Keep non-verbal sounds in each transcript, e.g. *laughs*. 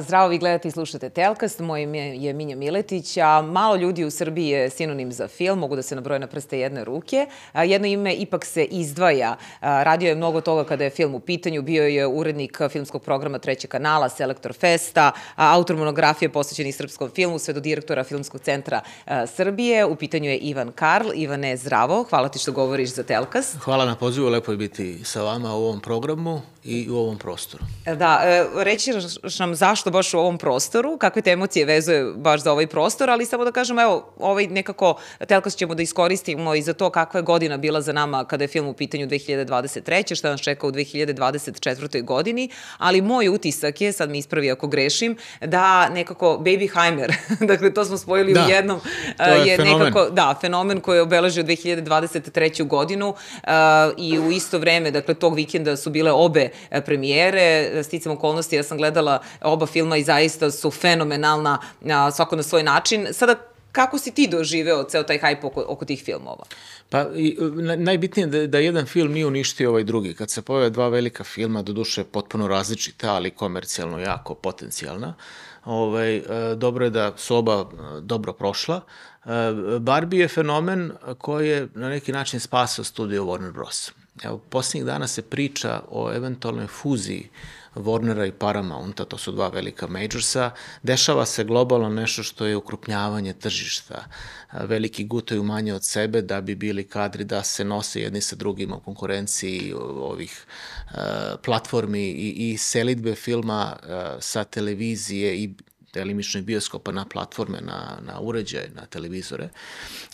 Zdravo, vi gledate i slušate Telkast, moje ime je Minja Miletić, a malo ljudi u Srbiji je sinonim za film, mogu da se nabroje na prste jedne ruke. Jedno ime ipak se izdvaja. Radio je mnogo toga kada je film u pitanju, bio je urednik filmskog programa Trećeg kanala, Selektor Festa, autor monografije posvećeni srpskom filmu, sve do direktora Filmskog centra Srbije. U pitanju je Ivan Karl. Ivane, zdravo, hvala ti što govoriš za Telkast. Hvala na pozivu, lepo je biti sa vama u ovom programu i u ovom prostoru. Da, e, reći nam zašto baš u ovom prostoru, kakve te emocije vezuje baš za ovaj prostor, ali samo da kažem, evo, ovaj nekako telkast ćemo da iskoristimo i za to kakva je godina bila za nama kada je film u pitanju 2023. šta nas čeka u 2024. godini, ali moj utisak je, sad mi ispravi ako grešim, da nekako Baby Heimer, *laughs* dakle to smo spojili da, u jednom, je, je fenomen. nekako, da, fenomen koji je obeležio 2023. godinu uh, i u isto vreme, dakle tog vikenda su bile obe premijere, sticam okolnosti, ja sam gledala oba filma i zaista su fenomenalna svako na svoj način. Sada, kako si ti doživeo ceo taj hajp oko, oko tih filmova? Pa, i, najbitnije je da, da jedan film nije uništio ovaj drugi. Kad se pojave dva velika filma, do duše potpuno različita, ali komercijalno jako potencijalna, ovaj, e, dobro je da su oba e, dobro prošla. E, Barbie je fenomen koji je na neki način spasao studio Warner Bros. Evo, posljednjih dana se priča o eventualnoj fuziji Warnera i Paramounta, to su dva velika majorsa, dešava se globalno nešto što je ukrupnjavanje tržišta. Veliki gutaju manje od sebe da bi bili kadri da se nose jedni sa drugima u konkurenciji ovih platformi i, i selitbe filma sa televizije i delimično bioskopa na platforme, na, na uređaje, na televizore.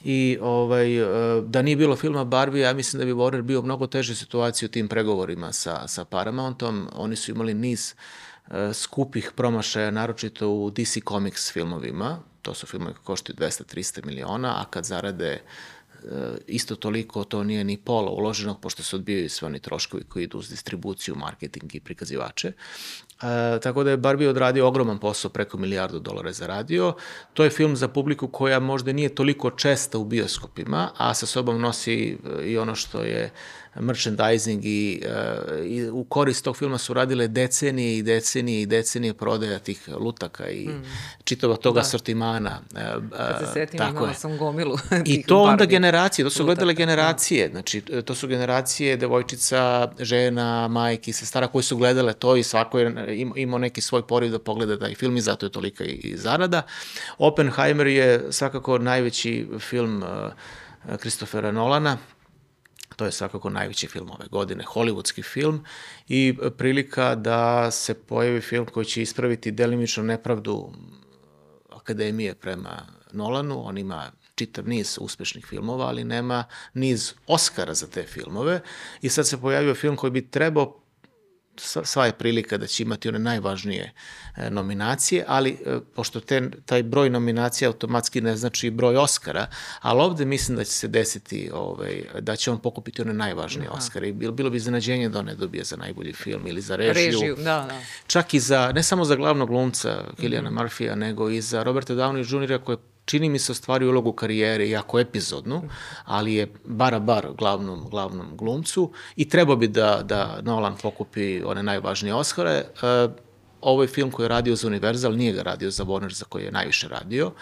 I ovaj, e, da nije bilo filma Barbie, ja mislim da bi Warner bio mnogo teže situaciji u tim pregovorima sa, sa Paramountom. Oni su imali niz e, skupih promašaja, naročito u DC Comics filmovima. To su filmovi koji koštaju 200-300 miliona, a kad zarade e, isto toliko to nije ni pola uloženog, pošto se odbijaju sve oni troškovi koji idu uz distribuciju, marketing i prikazivače. E, tako da je Barbie odradio ogroman posao, preko milijardu dolara je zaradio. To je film za publiku koja možda nije toliko česta u bioskopima, a sa sobom nosi i ono što je merchandising i, uh, i u korist tog filma su radile decenije i decenije i decenije prodaja tih lutaka i mm. čitava toga da. sortimana. Kad se setim, imala je. sam gomilu I to onda generacije, to su lutaka. gledale generacije, da. znači to su generacije devojčica, žena, majki, sestara koji su gledale to i svako je imao neki svoj poriv da pogleda taj film i zato je tolika i, zarada. Oppenheimer je svakako najveći film uh, Kristofera Nolana, To je svakako najveći film ove godine, hollywoodski film i prilika da se pojavi film koji će ispraviti delimično nepravdu akademije prema Nolanu. On ima čitav niz uspešnih filmova, ali nema niz Oscara za te filmove. I sad se pojavio film koji bi trebao sva je prilika da će imati one najvažnije e, nominacije, ali e, pošto te, taj broj nominacija automatski ne znači broj Oscara, ali ovde mislim da će se desiti ovaj, da će on pokupiti one najvažnije Aha. Oscare i bilo, bilo bi iznenađenje da on ne dobije za najbolji film ili za režiju. Režiju, da, da. Čak i za, ne samo za glavnog glumca Kilijana mm -hmm. Murphy-a, nego i za Roberta Downey Jr. koji je čini mi se ostvari ulogu karijere, jako epizodnu, ali je bara bar glavnom, glavnom glumcu i treba bi da, da Nolan pokupi one najvažnije Oscare. Uh, ovo je film koji je radio za Universal, nije ga radio za Warner, za koji je najviše radio,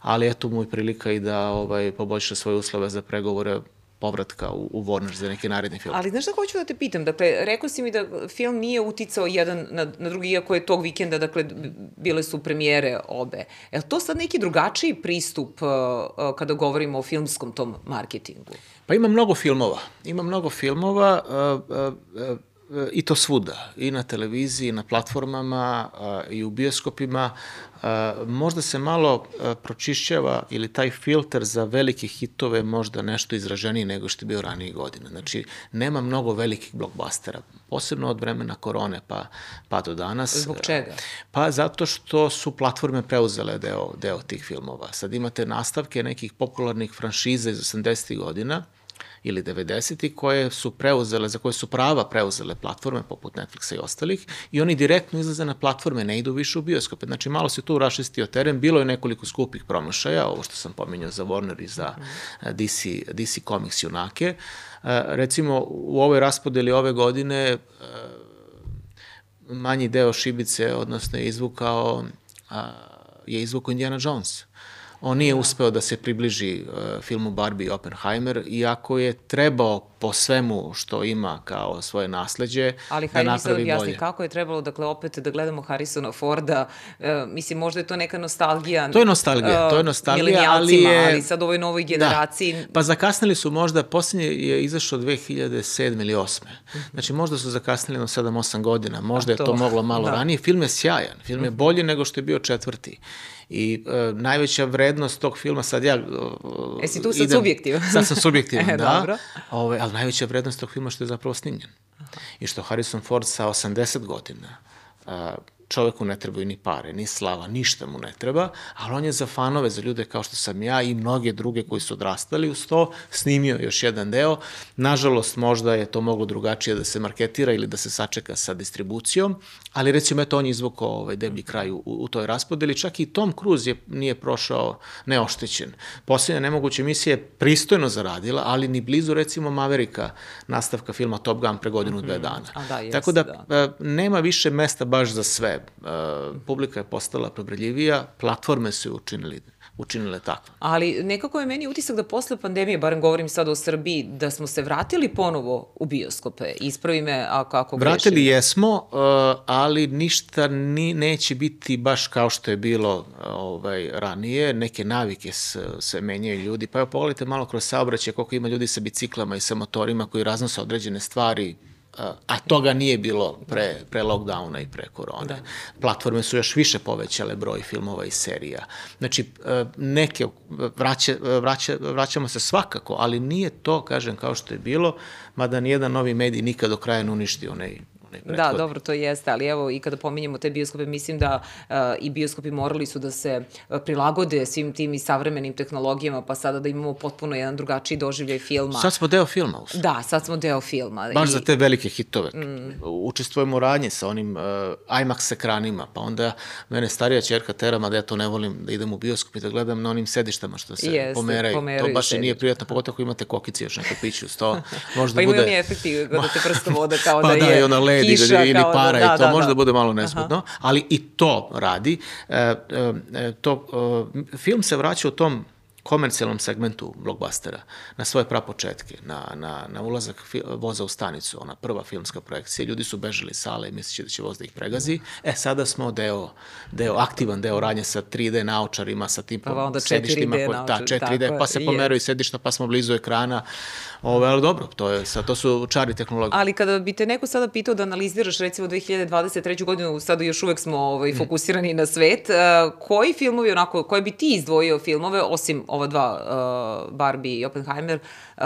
ali eto mu je prilika i da ovaj, poboljša svoje uslove za pregovore povratka u, u Warner za neki naredni film. Ali znaš šta hoću da te pitam? Dakle, rekao si mi da film nije uticao jedan na, na drugi, iako je tog vikenda, dakle, bile su premijere obe. Je li to sad neki drugačiji pristup uh, uh, kada govorimo o filmskom tom marketingu? Pa ima mnogo filmova. Ima mnogo filmova uh, uh, uh, i to svuda, i na televiziji, i na platformama, i u bioskopima. Možda se malo pročišćava ili taj filter za velike hitove možda nešto izraženiji nego što je bio ranije godine. Znači, nema mnogo velikih blockbustera, posebno od vremena korone pa, pa do danas. Zbog čega? Pa zato što su platforme preuzele deo, deo tih filmova. Sad imate nastavke nekih popularnih franšiza iz 80. godina, ili 90. koje su preuzele, za koje su prava preuzele platforme poput Netflixa i ostalih i oni direktno izlaze na platforme, ne idu više u bioskope. Znači malo se tu rašistio teren, bilo je nekoliko skupih promašaja, ovo što sam pominjao za Warner i za eh, DC, DC Comics junake. Eh, recimo u ovoj raspodeli ove godine eh, manji deo šibice, odnosno je izvukao, je izvukao Indiana Jones. On nije uspeo da se približi uh, filmu Barbie i Oppenheimer, iako je trebao po svemu što ima kao svoje nasledđe Ali da napravi bolje. kako je trebalo, dakle, opet da gledamo Harrisona Forda, e, mislim, možda je to neka nostalgija. To je nostalgija, e, to je nostalgija, ali je... ali sad ovoj novoj generaciji... Da. Pa zakasnili su možda, posljednje je izašao 2007 ili 8. Znači možda su zakasnili na 7-8 godina, možda je to, to moglo malo da. ranije. Film je sjajan, film je bolji nego što je bio četvrti. I e, najveća vrednost tog filma, sad ja... E, Jesi tu sad subjektivan? Sad sam subjektivan, *laughs* E, da. dobro. Ove, ali najveća vrednost tog filma što je zapravo snimljen. I što Harrison Ford sa 80 godina a, čoveku ne trebaju ni pare, ni slava, ništa mu ne treba, ali on je za fanove, za ljude kao što sam ja i mnoge druge koji su odrastali uz to, snimio još jedan deo. Nažalost, možda je to moglo drugačije da se marketira ili da se sačeka sa distribucijom, ali recimo eto on je izvukao ovaj deblji kraj u, u toj raspodeli, čak i Tom Cruise je, nije prošao neoštećen. Posljednja nemoguća emisija je pristojno zaradila, ali ni blizu recimo Maverika, nastavka filma Top Gun pre godinu, dve dana. A da, jeste, Tako da, da. e, nema više mesta baš za sve. Publika je postala probreljivija, platforme su učinili, učinile takve. Ali nekako je meni utisak da posle pandemije, barem govorim sad o Srbiji, da smo se vratili ponovo u bioskope. Ispravi me ako, ako Vratili grešim. jesmo, e, ali ništa ni, neće biti baš kao što je bilo ovaj, ranije. Neke navike se, se menjaju ljudi. Pa evo pogledajte malo kroz saobraćaj koliko ima ljudi sa biciklama i sa motorima koji raznose određene stvari a toga nije bilo pre, pre lockdowna i pre korone. Da. Platforme su još više povećale broj filmova i serija. Znači, e, neke, vraća, vraća, vraćamo se svakako, ali nije to, kažem, kao što je bilo, mada nijedan novi medij nikad do kraja ne uništi onaj Da, dobro, to jeste, ali evo i kada pominjemo te bioskope, mislim da uh, i bioskopi morali su da se uh, prilagode svim tim i savremenim tehnologijama, pa sada da imamo potpuno jedan drugačiji doživljaj filma. Sad smo deo filma. Usta. Da, sad smo deo filma. Baš I... za te velike hitove. Mm. Učestvujemo u radnji sa onim uh, IMAX ekranima, pa onda mene starija čerka terama da ja to ne volim da idem u bioskop i da gledam na onim sedištama što se Jeste, pomeraju. pomeraju. To baš i nije prijatno, pogotovo ako imate kokici još neko piću, sto *laughs* možda pa bude... Pa imaju oni efekti kada te prsto voda kao *laughs* pa da, da je i ona led kiša, ili para da, i to da, možda da. bude malo Aha. ali i to radi. E, e, to, e, film se vraća u tom komercijalnom segmentu blockbustera na svoje prapočetke, na, na, na ulazak voza u stanicu, ona prva filmska projekcija, ljudi su bežali iz sale i misleći da će voz da ih pregazi. E, sada smo deo, deo aktivan deo radnje sa 3D naočarima, sa tim pa onda sedištima, 4D koji, da, 4D, pa se je. pomeraju sedišta, pa smo blizu ekrana. Ove, ali dobro, to, je, sad, to su čari tehnologije. Ali kada bi te neko sada pitao da analiziraš recimo 2023. godinu, sada još uvek smo ovaj, fokusirani na svet, koji filmovi, onako, koje bi ti izdvojio filmove, osim ova dva, uh, Barbie i Oppenheimer, uh,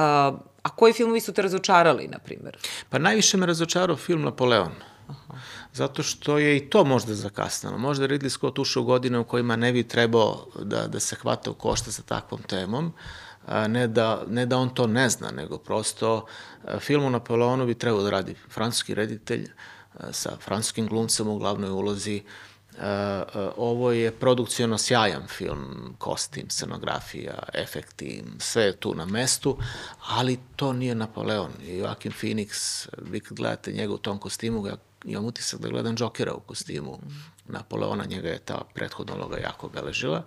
a koji filmovi su te razočarali, na primjer? Pa najviše me razočarao film Napoleon. Aha. Zato što je i to možda zakasnano. Možda Ridley Scott ušao godine u kojima ne bi trebao da, da se hvata u košta sa takvom temom, ne da, ne da on to ne zna, nego prosto film o Napoleonu bi trebao da radi francuski reditelj sa francuskim glumcem u glavnoj ulozi, uh, ovo je produkcijno sjajan film, kostim, scenografija, efekti, sve je tu na mestu, ali to nije Napoleon. Joaquin Phoenix, vi kad gledate njega u tom kostimu, ja imam utisak da gledam Jokera u kostimu Napoleona, njega je ta prethodna uloga jako beležila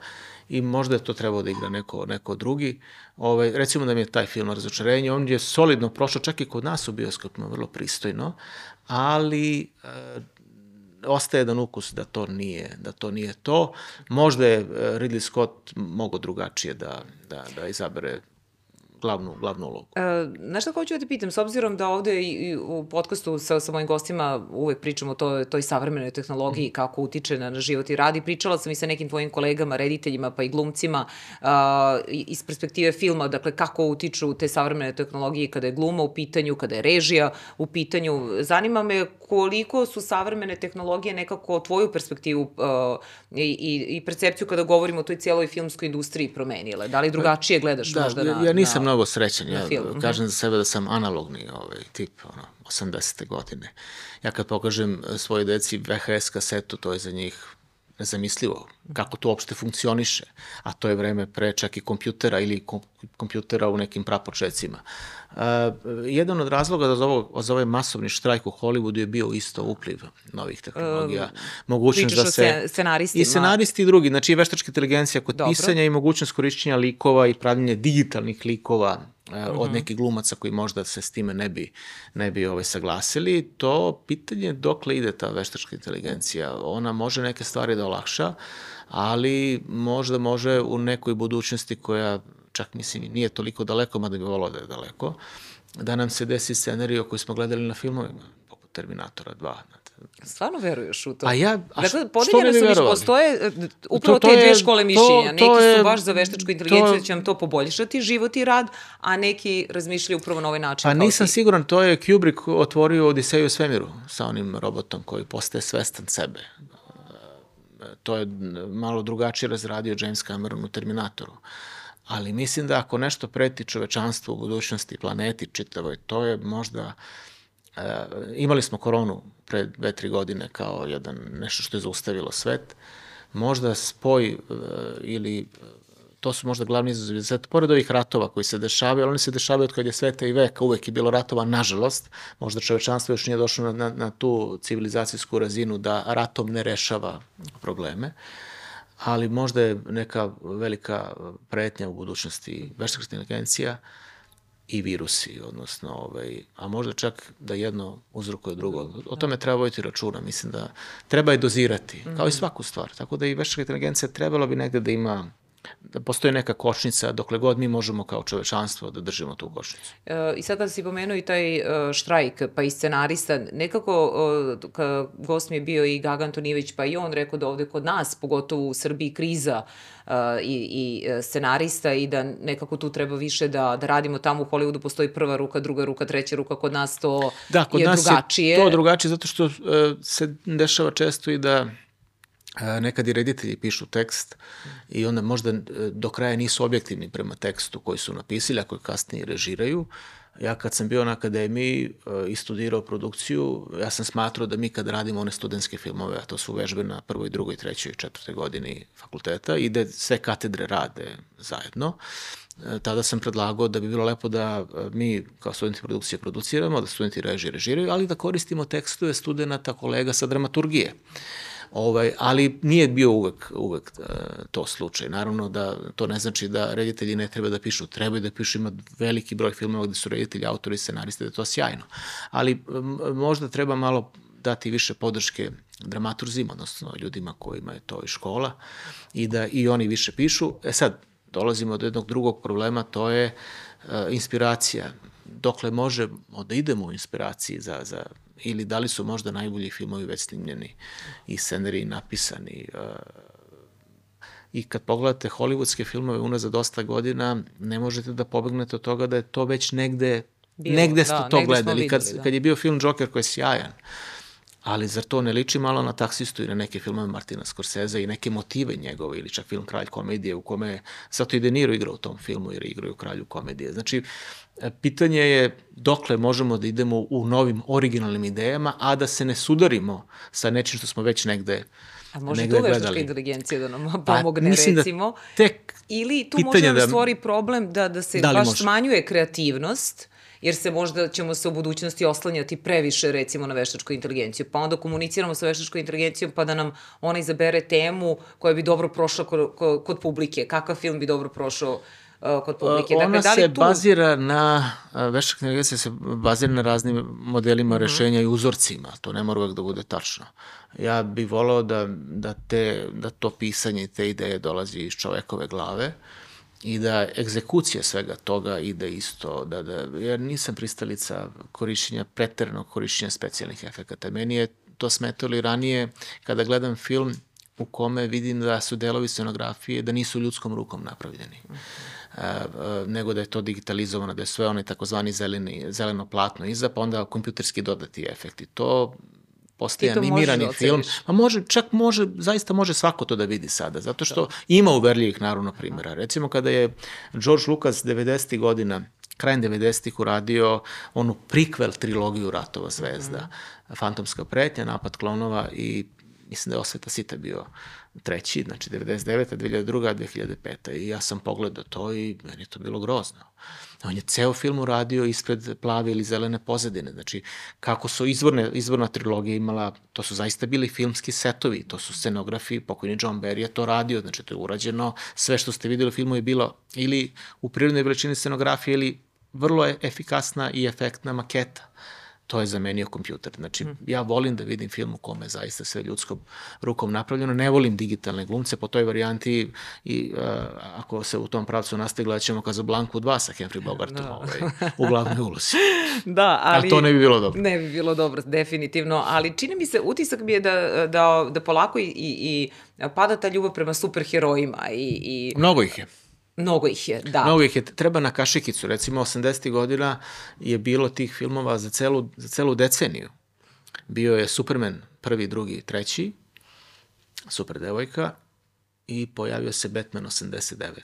i možda je to trebao da igra neko, neko drugi. Ovaj, recimo da mi je taj film razočarenje, on je solidno prošao čak i kod nas u bioskopima, vrlo pristojno, ali e, ostaje jedan ukus da to nije, da to nije to. Možda je Ridley Scott mogo drugačije da, da, da izabere glavnu, glavnu ulogu. E, znaš šta hoću da te pitam, s obzirom da ovde i u podcastu sa, sa mojim gostima uvek pričamo o toj, toj savremenoj tehnologiji, mm. kako utiče na, na život i rad i pričala sam i sa nekim tvojim kolegama, rediteljima pa i glumcima uh, iz perspektive filma, dakle kako utiču te savremene tehnologije kada je gluma u pitanju, kada je režija u pitanju. Zanima me koliko su savremene tehnologije nekako tvoju perspektivu uh, i, i percepciju kada govorimo o toj cijeloj filmskoj industriji promenile. Da li drugačije gledaš da, možda na... Ja nisam na mnogo srećan. Ja film. kažem za sebe da sam analogni ovaj, tip, ono, 80. godine. Ja kad pokažem svojoj deci VHS kasetu, to je za njih nezamislivo. Kako to uopšte funkcioniše. A to je vreme pre čak i kompjutera ili kompjutera u nekim prapočecima. Uh, jedan od razloga za, ovo, za ovaj masovni štrajk u Hollywoodu je bio isto upliv novih tehnologija. Um, mogućnost da se... scenaristima. I scenaristi i drugi. Znači i veštačka inteligencija kod Dobro. pisanja i mogućnost korišćenja likova i pravljenja digitalnih likova. Od mhm. nekih glumaca koji možda se s time ne bi, ne bi ovaj, saglasili. To pitanje dokle ide ta veštačka inteligencija. Ona može neke stvari da olakša, ali možda može u nekoj budućnosti koja čak mislim nije toliko daleko, mada bi volao da je daleko, da nam se desi scenariju koji smo gledali na filmovima, poput Terminatora 2, Stvarno veruješ u to? A ja, a dakle, što ne bi verovali? Postoje e, upravo to, to te dve škole mišljenja. To, to neki je, su baš za veštačku inteligenciju, da će vam to poboljšati život i rad, a neki razmišljaju upravo na ovaj način. Pa nisam ti. siguran, to je Kubrick otvorio Odiseju u svemiru sa onim robotom koji postaje svestan sebe. To je malo drugačije razradio James Cameron u Terminatoru. Ali mislim da ako nešto preti čovečanstvu u budućnosti, planeti čitavoj, to je možda... E, imali smo koronu pre dve, tri godine kao jedan, nešto što je zaustavilo svet. Možda spoj e, ili to su možda glavni izazovi za svet, pored ovih ratova koji se dešavaju, ali oni se dešavaju od kad je sveta i veka, uvek je bilo ratova, nažalost, možda čovečanstvo još nije došlo na, na, na tu civilizacijsku razinu da ratom ne rešava probleme, ali možda je neka velika pretnja u budućnosti veštačka inteligencija, i virusi, odnosno, ovaj, a možda čak da jedno uzrokuje drugo. O tome treba vojiti računa, mislim da treba je dozirati, kao i mhm. svaku stvar. Tako da i veštačka inteligencija trebala bi negde da ima da postoji neka kočnica dokle god mi možemo kao čovečanstvo da držimo tu kočnicu. E, I sad kada si pomenuo i taj e, štrajk, pa i scenarista, nekako e, ka, gost mi je bio i Gaga Antonijević, pa i on rekao da ovde kod nas, pogotovo u Srbiji, kriza e, i, i e, scenarista i da nekako tu treba više da, da radimo tamo u Hollywoodu, postoji prva ruka, druga ruka, treća ruka, kod nas to da, kod je nas drugačije. Da, to drugačije zato što e, se dešava često i da nekad i reditelji pišu tekst i onda možda e, do kraja nisu objektivni prema tekstu koji su napisali, a koji kasnije režiraju. Ja kad sam bio na akademiji e, i studirao produkciju, ja sam smatrao da mi kad radimo one studentske filmove, a to su vežbe na prvoj, drugoj, trećoj i četvrtoj godini fakulteta i da sve katedre rade zajedno, e, tada sam predlagao da bi bilo lepo da mi kao studenti produkcije produciramo, da studenti režije režiraju, ali da koristimo tekstove studenta, kolega sa dramaturgije. Ovaj, ali nije bio uvek, uvek uh, to slučaj. Naravno da to ne znači da reditelji ne treba da pišu, treba da pišu, ima veliki broj filmova gde su reditelji, autori, scenaristi, da je to sjajno. Ali možda treba malo dati više podrške dramaturzima, odnosno ljudima kojima je to i škola, i da i oni više pišu. E sad, dolazimo do jednog drugog problema, to je uh, inspiracija. Dokle možemo da idemo u inspiraciji za, za ili da li su možda najbolji filmovi već snimljeni i scenariji napisani. Uh, I kad pogledate hollywoodske filmove unazad dosta godina, ne možete da pobegnete od toga da je to već negde, Bilo, negde ste da, to negde gledali. Videli, kad, da. kad je bio film Joker koji je sjajan, ali zar to ne liči malo na taksistu i na neke filmove Martina Scorsese i neke motive njegove ili čak film Kralj komedije u kome zato i De Niro igra u tom filmu jer igra u Kralju komedije. Znači, e, pitanje je dokle možemo da idemo u novim originalnim idejama, a da se ne sudarimo sa nečim što smo već negde A može tu veštačka inteligencija da nam pa, pomogne, pa, recimo? Da tek Ili tu može da nam stvori problem da, da se da baš može? smanjuje kreativnost, jer se možda ćemo se u budućnosti oslanjati previše recimo na veštačku inteligenciju, pa onda komuniciramo sa veštačkom inteligencijom pa da nam ona izabere temu koja bi dobro prošla kod, kod publike, kakav film bi dobro prošao uh, kod publike. Dakle, Ona da li se tu... bazira na, veštačka inteligencija se bazira na raznim modelima mm -hmm. rešenja i uzorcima, to ne mora uvek da bude tačno. Ja bih volao da, da, te, da to pisanje, te ideje dolazi iz čovekove glave, uh, i da egzekucija svega toga ide isto, da, da, jer nisam pristalica korišćenja, preternog korišćenja specijalnih efekata. Meni je to smetalo i ranije kada gledam film u kome vidim da su delovi scenografije, da nisu ljudskom rukom napravljeni. Uh, uh, nego da je to digitalizovano, da je sve onaj takozvani zeleni, zeleno platno iza, pa onda kompjuterski dodati efekti. To postaje animirani da film. Pa može, čak može, zaista može svako to da vidi sada, zato što da. ima uverljivih naravno primjera. Recimo kada je George Lucas 90. godina krajem 90-ih uradio onu prikvel trilogiju Ratova zvezda. Mm -hmm. Fantomska pretnja, Napad klonova i mislim da je Osveta Sita bio treći, znači 99. 2002. 2005. I ja sam pogledao to i meni je to bilo grozno. On je ceo film uradio ispred plave ili zelene pozadine. Znači, kako su izvorne, izvorna trilogija imala, to su zaista bili filmski setovi, to su scenografi, pokojni John Barry je to radio, znači to je urađeno, sve što ste videli u filmu je bilo ili u prirodnoj veličini scenografije ili vrlo je efikasna i efektna maketa to je zamenio kompjuter. Znači, mm. ja volim da vidim film u kome je zaista sve ljudskom rukom napravljeno. Ne volim digitalne glumce po toj varijanti i uh, ako se u tom pravcu nastavi, gledat ćemo Blanku 2 sa Henry Bogartom no. ovaj, u glavnoj ulozi. *laughs* da, ali... A to ne bi bilo dobro. Ne bi bilo dobro, definitivno. Ali čini mi se, utisak mi je da, da, da polako i, i, i pada ta ljubav prema superherojima. I, i... Mnogo ih je. Mnogo ih je, da. Mnogo ih je. Treba na kašikicu. Recimo, 80. godina je bilo tih filmova za celu, za celu deceniju. Bio je Superman prvi, drugi, treći, Super devojka i pojavio se Batman 89.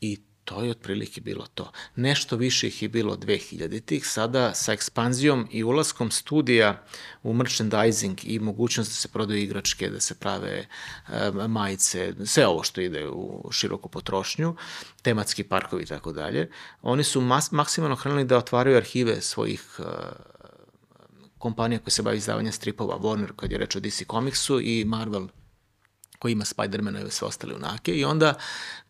I To je otprilike bilo to. Nešto više ih je bilo 2000-ih, sada sa ekspanzijom i ulaskom studija u merchandising i mogućnost da se prodaju igračke, da se prave e, majice, sve ovo što ide u široku potrošnju, tematski parkovi i tako dalje, oni su mas, maksimalno hranili da otvaraju arhive svojih e, kompanija koje se bavi izdavanjem stripova, Warner kad je reč o DC Comicsu i Marvel koji ima Spider-mana i sve ostale unake i onda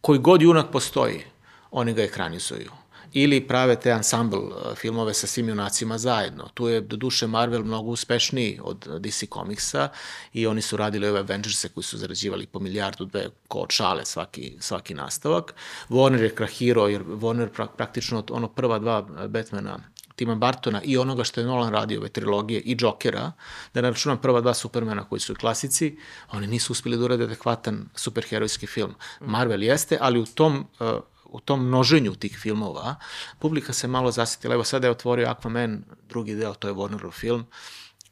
koji god junak postoji, oni ga ekranizuju ili prave te ensemble uh, filmove sa svim junacima zajedno. Tu je do duše Marvel mnogo uspešniji od DC Comicsa i oni su radili ove Avengerse koji su zarađivali po milijardu dve ko od šale svaki, svaki nastavak. Warner je krahirao jer Warner pra, praktično ono prva dva Batmana Tima Bartona i onoga što je Nolan radio ove trilogije i Jokera, da računam prva dva Supermana koji su klasici, oni nisu uspeli da urade adekvatan superherojski film. Marvel jeste, ali u tom uh, u tom množenju tih filmova, publika se malo zasitila. Evo sada je otvorio Aquaman, drugi deo, to je Warnerov film,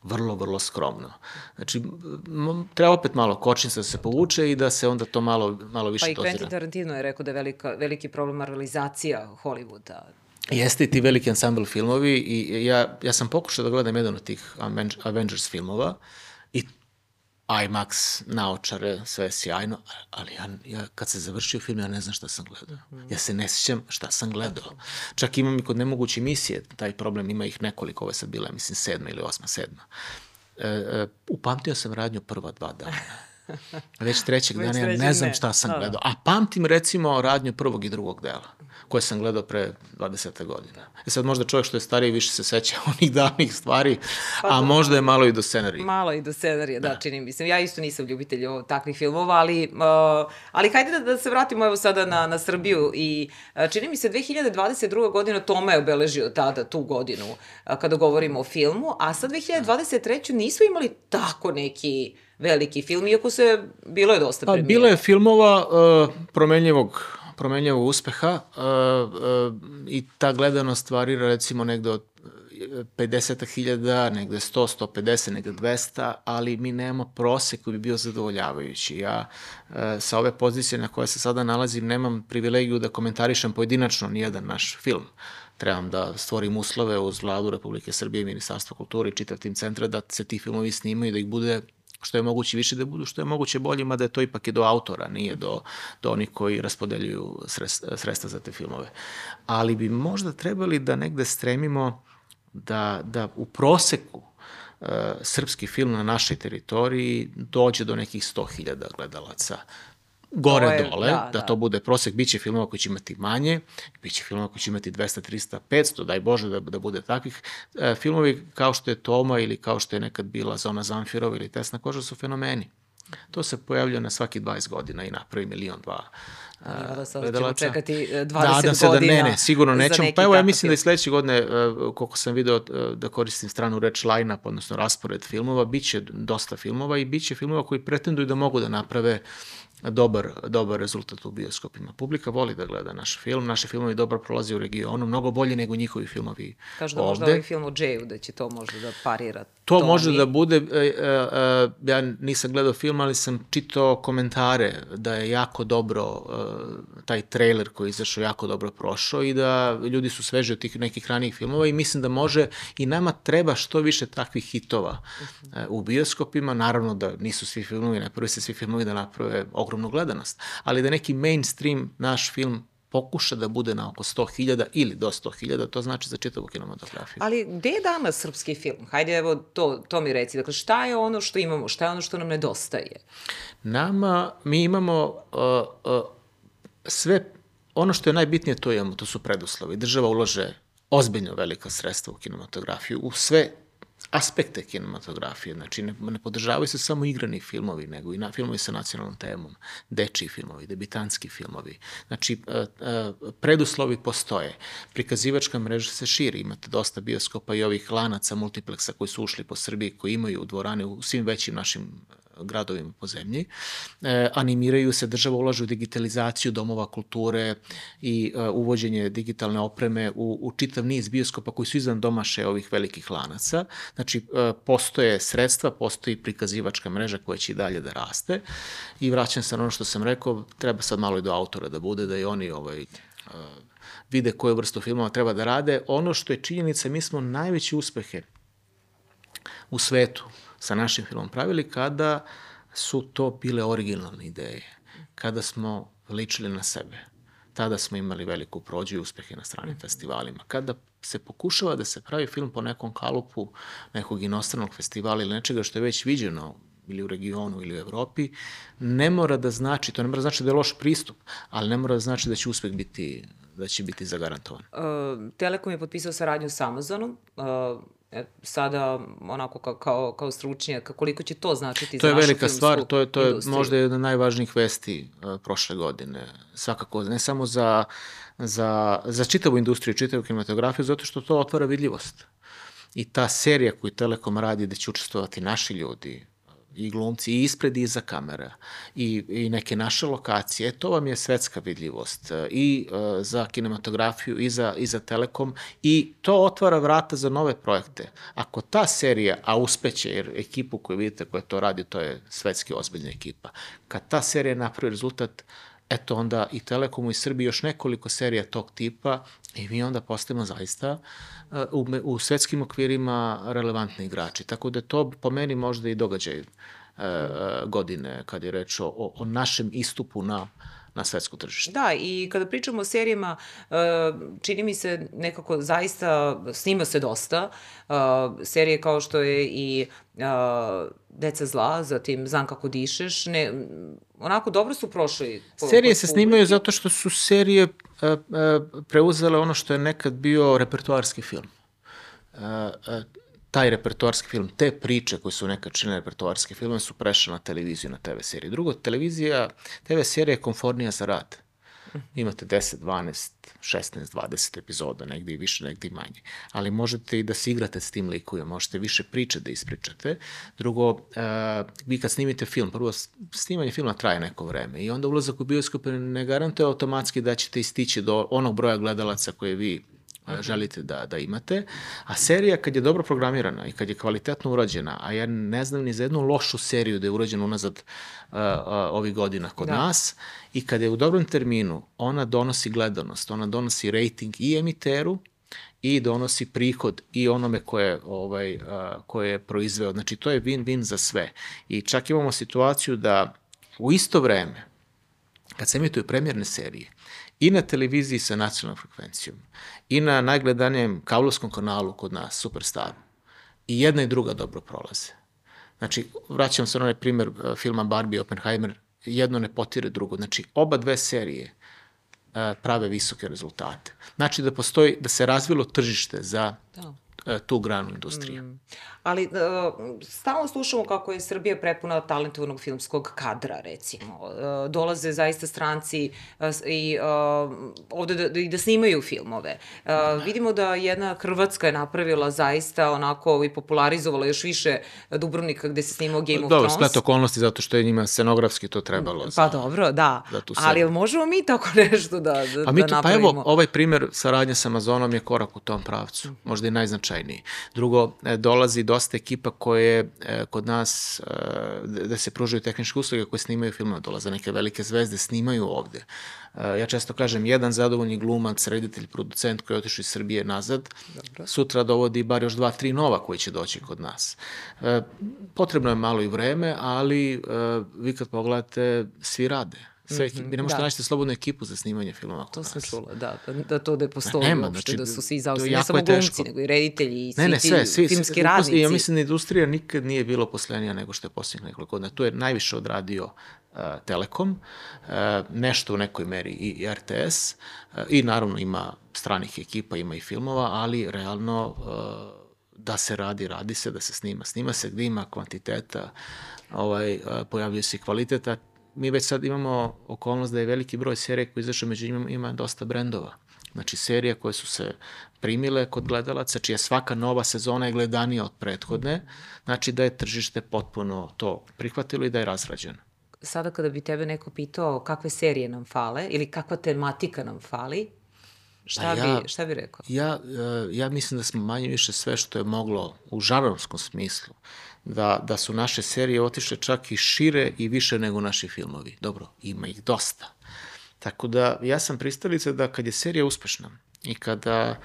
vrlo, vrlo skromno. Znači, treba opet malo kočnica da se povuče i da se onda to malo, malo više dozira. Pa i Quentin Tarantino je rekao da je velika, veliki problem marvelizacija Hollywooda. Jeste i ti veliki ensemble filmovi i ja, ja sam pokušao da gledam jedan od tih Avengers filmova i IMAX, naočare, sve sjajno, ali ja, ja kad se završio film, ja ne znam šta sam gledao. Ja se ne sjećam šta sam gledao. Čak imam i kod nemoguće misije, taj problem ima ih nekoliko, ovo je sad bila, mislim, sedma ili osma, sedma. E, e, upamtio sam radnju prva dva dana. *laughs* Već trećeg Već dana ja ne znam šta sam da, gledao. A pamtim recimo radnju prvog i drugog dela, koje sam gledao pre 20. godina. E sad možda čovjek što je stariji više se seća *laughs* onih davnih stvari, pa, a da. možda je malo i do scenarija. Malo i do scenarija, da, da čini mi se. Ja isto nisam ljubitelj o takvih filmova, ali, uh, ali hajde da, da se vratimo evo sada na, na Srbiju i uh, čini mi se 2022. godina Toma je obeležio tada tu godinu uh, kada govorimo o filmu, a sad 2023. nismo imali tako neki veliki film, iako se, bilo je dosta premijera. Bilo je filmova uh, promenljivog promenljivog uspeha uh, uh, i ta gledanost varira recimo negde od 50.000, negde 100, 150, negde 200, ali mi nemamo prosek koji bi bio zadovoljavajući. Ja uh, sa ove pozicije na koje se sada nalazim nemam privilegiju da komentarišem pojedinačno nijedan naš film. Trebam da stvorim uslove uz vladu Republike Srbije i Ministarstvo kulture i čitav tim centra da se ti filmovi snimaju, da ih bude što je moguće više da budu, što je moguće bolje, mada je to ipak i do autora, nije do, do onih koji raspodeljuju sredstva za te filmove. Ali bi možda trebali da negde stremimo da, da u proseku uh, srpski film na našoj teritoriji dođe do nekih 100.000 gledalaca gore je, dole, da, da, da to bude prosek, bit će filmova koji će imati manje, bit će filmova koji će imati 200, 300, 500, daj Bože da, da bude takvih. E, filmovi kao što je Toma ili kao što je nekad bila Zona Zamfirova ili Tesna koža su fenomeni. To se pojavljuje na svaki 20 godina i napravi milion, dva Ja, da sad ćemo čekati 20 da, da se. Da, ne, ne, sigurno nećemo. Pa evo, ja mislim film. da i sledeće godine, koliko sam video da koristim stranu reč line-up, odnosno raspored filmova, bit će dosta filmova i bit će filmova koji pretenduju da mogu da naprave dobar, dobar rezultat u bioskopima. Publika voli da gleda naš film, naše filmovi dobro prolaze u regionu, mnogo bolje nego njihovi filmovi Kažu da ovde. možda ovaj film o Jayu, da će to možda da parira. To može da bude, e, e, e, ja nisam gledao film, ali sam čitao komentare da je jako dobro, taj trailer koji je izašao jako dobro prošao i da ljudi su sveži od tih nekih ranijih filmova i mislim da može i nama treba što više takvih hitova u bioskopima. Naravno da nisu svi filmovi, ne prvi se svi filmovi da naprave ogromnu gledanost, ali da neki mainstream naš film pokuša da bude na oko 100.000 ili do 100.000, to znači za čitavu kinematografiju. Ali gde je danas srpski film? Hajde, evo, to, to mi reci. Dakle, šta je ono što imamo? Šta je ono što nam nedostaje? Nama, mi imamo uh, uh, sve, ono što je najbitnije to imamo, to su preduslovi. Država ulaže ozbiljno velika sredstva u kinematografiju, u sve aspekte kinematografije, znači ne, ne podržavaju se samo igrani filmovi, nego i na, filmovi sa nacionalnom temom, dečiji filmovi, debitanski filmovi. Znači, e, e, preduslovi postoje. Prikazivačka mreža se širi, imate dosta bioskopa i ovih lanaca multipleksa koji su ušli po Srbiji, koji imaju dvorane u svim većim našim gradovima po zemlji. E, animiraju se, država ulaže u digitalizaciju domova kulture i e, uvođenje digitalne opreme u, u čitav niz bioskopa koji su izvan domaše ovih velikih lanaca. Znači, e, postoje sredstva, postoji prikazivačka mreža koja će i dalje da raste i vraćam se na ono što sam rekao, treba sad malo i do autora da bude, da i oni ovaj, e, vide koju vrstu filmova treba da rade. Ono što je činjenica, mi smo najveće uspehe u svetu sa našim filmom pravili kada su to bile originalne ideje, kada smo ličili na sebe. Tada smo imali veliku prođu i uspehe na stranim festivalima. Kada se pokušava da se pravi film po nekom kalupu nekog inostranog festivala ili nečega što je već viđeno ili u regionu ili u Evropi, ne mora da znači, to ne mora da znači da je loš pristup, ali ne mora da znači da će uspeh biti da će biti zagarantovan. Uh, Telekom je potpisao saradnju sa Amazonom. Uh, sada onako kao, kao, kao stručnjak, koliko će to značiti to za je našu velika stvar, to je, to je industriju? možda jedna od najvažnijih vesti uh, prošle godine. Svakako, ne samo za, za, za čitavu industriju, čitavu kinematografiju, zato što to otvara vidljivost. I ta serija koju Telekom radi da će učestvovati naši ljudi, i glumci i ispred i iza kamera i, i neke naše lokacije, to vam je svetska vidljivost e, i uh, za kinematografiju i za, i za Telekom i to otvara vrata za nove projekte. Ako ta serija, a uspeće, jer ekipu koju vidite koja to radi, to je svetski ozbiljna ekipa, kad ta serija napravi rezultat, eto onda i Telekomu i Srbiji još nekoliko serija tog tipa i mi onda postajemo zaista uh, u, u svetskim okvirima relevantni igrači. Tako da to po meni možda i događaj uh, godine kad je reč o, o našem istupu na na svetsko tržište. Da, i kada pričamo o serijama, uh, čini mi se nekako zaista snima se dosta. Uh, serije kao što je i uh, Deca zla, zatim Znam kako dišeš, ne, onako dobro su prošli. Po, serije se snimaju zato što su serije preuzele ono što je nekad bio repertoarski film. Taj repertoarski film, te priče koje su nekad činile repertoarski film su prešle na televiziju, na TV seriju. Drugo, televizija, TV serija je konfornija za rad. Imate 10, 12, 16, 20 epizoda, negde i više, negde i manje. Ali možete i da se igrate s tim likovima, možete više priče da ispričate. Drugo, uh, vi kad snimite film, prvo, snimanje filma traje neko vreme i onda ulazak u bioskop ne garantuje automatski da ćete istići do onog broja gledalaca koje vi želite da, da imate. A serija kad je dobro programirana i kad je kvalitetno urađena, a ja ne znam ni za jednu lošu seriju da je urađena unazad uh, uh, ovih godina kod da. nas, i kad je u dobrom terminu, ona donosi gledanost, ona donosi rating i emiteru, i donosi prihod i onome koje, ovaj, uh, koje je proizveo. Znači, to je win-win za sve. I čak imamo situaciju da u isto vreme, kad se emituju premjerne serije, i na televiziji sa nacionalnom frekvencijom, i na najgledanijem kablovskom kanalu kod nas, Superstaru. I jedna i druga dobro prolaze. Znači, vraćam se na onaj primer uh, filma Barbie i Oppenheimer, jedno ne potire drugo. Znači, oba dve serije uh, prave visoke rezultate. Znači da postoji, da se razvilo tržište za da. E, tu granu industrije. Mm. Ali uh, stalno slušamo kako je Srbija prepuna talentovanog filmskog kadra, recimo. Uh, dolaze zaista stranci uh, i uh, ovde da, da, da snimaju filmove. Uh, vidimo da jedna Hrvatska je napravila zaista onako i popularizovala još više Dubrovnika gde se snimao Game of Thrones. Dobro, splet okolnosti zato što je njima scenografski to trebalo. Pa za, dobro, da. da Ali možemo mi tako nešto da, da, pa mi to, da napravimo? Pa evo, ovaj primer saradnje sa Amazonom je korak u tom pravcu. Možda i najznačajniji. Drugo, e, dolazi dosta ekipa koje e, kod nas, e, da se pružaju tehničke usluge koje snimaju filmove, dolaze neke velike zvezde, snimaju ovde. Ja često kažem, jedan zadovoljni glumac, reditelj, producent koji je otišao iz Srbije nazad, Dobro. sutra dovodi bar još dva, tri nova koji će doći kod nas. Potrebno je malo i vreme, ali vi kad pogledate, svi rade sve mm -hmm, Vi ne možete da. naći slobodnu ekipu za snimanje filmova To sam čula, da, da, da to da postoji nema, uopšte, znači, da su svi zaostali, ne samo glumci, nego i reditelji i svi ne, ne, sve, svi, filmski radnici. Ja mislim da industrija nikad nije bilo poslenija nego što je posljednjih nekoliko godina. Tu je najviše odradio uh, Telekom, uh, nešto u nekoj meri i RTS, uh, i naravno ima stranih ekipa, ima i filmova, ali realno uh, da se radi, radi se, da se snima. Snima se gde ima kvantiteta, ovaj, pojavljuje se kvaliteta, mi već sad imamo okolnost da je veliki broj serija koji izašao među njima ima dosta brendova. Znači serija koje su se primile kod gledalaca, čija svaka nova sezona je gledanija od prethodne, znači da je tržište potpuno to prihvatilo i da je razrađeno. Sada kada bi tebe neko pitao kakve serije nam fale ili kakva tematika nam fali, šta, pa ja, bi, šta bi rekao? Ja, e, ja mislim da smo manje više sve što je moglo u žarovskom smislu da, da su naše serije otišle čak i šire i više nego naši filmovi. Dobro, ima ih dosta. Tako da ja sam pristalica da kad je serija uspešna i kada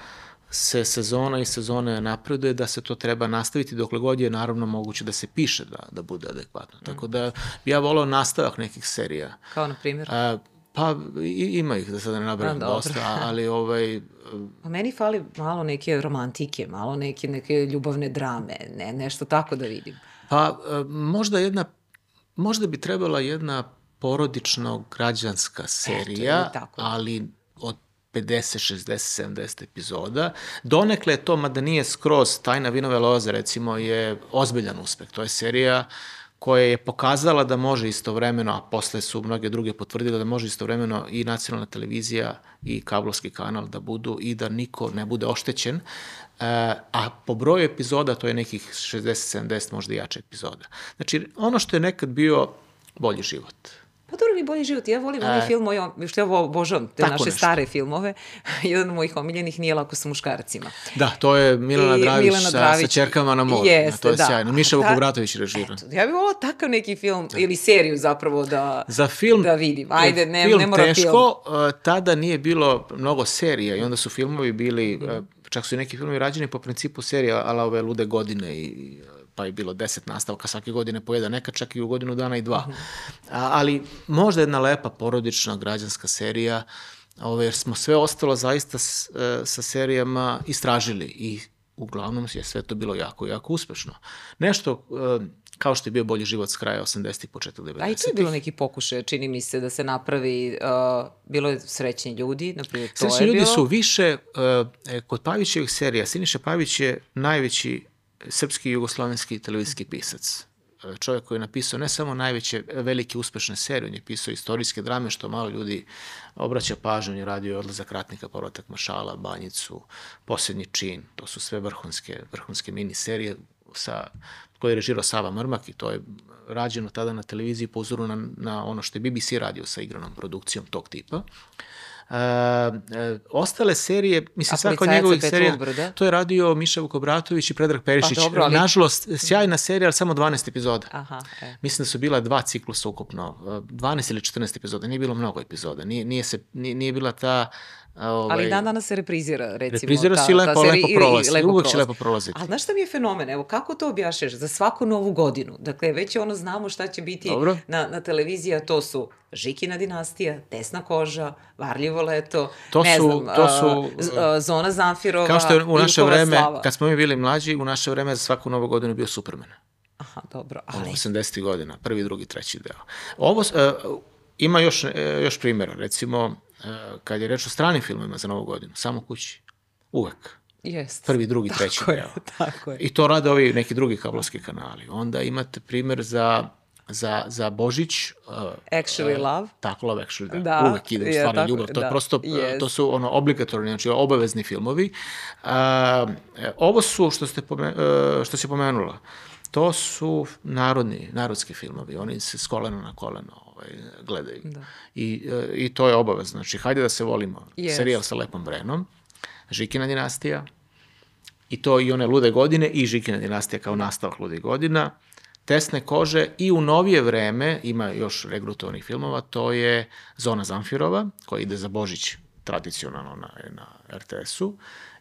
se sezona i sezone napreduje, da se to treba nastaviti dokle god je naravno moguće da se piše da, da bude adekvatno. Tako da ja volao nastavak nekih serija. Kao na primjer? A, Pa i, ima ih, da sad ne nabrajam pa, dosta, ali ovaj... *laughs* Pa meni fali malo neke romantike, malo neke, neke ljubavne drame, ne, nešto tako da vidim. Pa e, možda jedna, možda bi trebala jedna porodično građanska serija, e, ali od 50, 60, 70 epizoda. Donekle je to, mada nije skroz, Tajna vinove loze, recimo, je ozbiljan uspeh. To je serija uh, koja je pokazala da može istovremeno, a posle su mnoge druge potvrdile da može istovremeno i nacionalna televizija i kablovski kanal da budu i da niko ne bude oštećen. E, a po broju epizoda to je nekih 60-70 možda jače epizoda. Znači, ono što je nekad bio bolji život Pa dobro mi bolji život. Ja volim e, onaj film moj, što ja obožavam te naše nešto. stare filmove. *laughs* Jedan od mojih omiljenih nije lako sa muškarcima. Da, to je Milana Dravić, Milana Dravić sa, sa čerkama na moru. Jeste, to je da. sjajno. Miša Vukobratović režira. Ja bih volao takav neki film da. ili seriju zapravo da, Za film, da vidim. Ajde, ne, film ne mora teško, film. Teško, tada nije bilo mnogo serija i onda su filmovi bili, mm. čak su i neki filmovi rađeni po principu serija, ala ove lude godine i pa je bilo deset nastavka svake godine po jedan, neka čak i u godinu dana i dva. A, ali možda jedna lepa porodična građanska serija, ove, jer smo sve ostalo zaista s, e, sa serijama istražili i uglavnom je sve to bilo jako, jako uspešno. Nešto e, kao što je bio bolji život s kraja 80. i početak 90. A i tu je bilo neki pokušaj, čini mi se, da se napravi, uh, bilo je srećni ljudi, naprimjer, to srećni je ljudi bilo... su više, uh, kod Pavićevih serija, Siniša Pavić je najveći srpski jugoslovenski televizijski pisac. Čovjek koji je napisao ne samo najveće, velike, uspešne serije, on je pisao istorijske drame, što malo ljudi obraća pažnju, on je radio odlazak ratnika, povratak Mašala, Banjicu, Posljednji čin, to su sve vrhunske, vrhunske mini serije sa, koje je režirao Sava Mrmak i to je rađeno tada na televiziji po uzoru na, na ono što je BBC radio sa igranom produkcijom tog tipa. Uh, ostale serije, mislim, svaka od njegovih serija, to je radio Miša Vukobratović i Predrag Perišić. Pa, dobro, ali... Nažalost, sjajna serija, ali samo 12 epizoda. Aha, e. Mislim da su bila dva ciklusa ukupno, 12 ili 14 epizoda, nije bilo mnogo epizoda, nije, nije, se, nije, nije bila ta Ovaj, Ali dan danas se reprizira, recimo. Reprizira se i lepo, ta lepo prolazi. Lepo Uvijek će lepo prolaziti. Ali znaš šta mi je fenomen? Evo, kako to objašnjaš? Za svaku novu godinu. Dakle, već ono znamo šta će biti Dobro. na, na televiziji, a to su Žikina dinastija, Tesna koža, Varljivo leto, to ne su, znam, to su, a, Zona Zamfirova, Kao što je u naše vreme, slava. kad smo mi bili mlađi, u naše vreme za svaku novu godinu bio Superman. Aha, dobro. Ali... 80. godina, prvi, drugi, treći deo. Ovo, uh, ima još, uh, još primjera, recimo, kad je reč o stranim filmima za novu godinu, samo kući. Uvek. Jest. Prvi, drugi, treći tako deo. Je, tako je. I to rade ovi neki drugi kablovski kanali. Onda imate primer za za, za Božić. Uh, Actually uh, Love. Tako, Love Actually, da. Da, Uvek ide u tako, ljubav. To, da, je prosto, uh, jest. to su ono obligatorni, znači obavezni filmovi. Uh, ovo su, što, ste pome, uh, što si pomenula, to su narodni, narodski filmovi. Oni se s kolena na koleno ovaj, gledaju. Da. I, uh, I to je obavezno. Znači, hajde da se volimo. Jest. Serijal sa Lepom Brenom, Žikina dinastija, i to i one lude godine i Žikina dinastija kao nastavak lude godina, tesne kože i u novije vreme, ima još regrutovanih filmova, to je Zona Zamfirova, koja ide za Božić tradicionalno na, na RTS-u,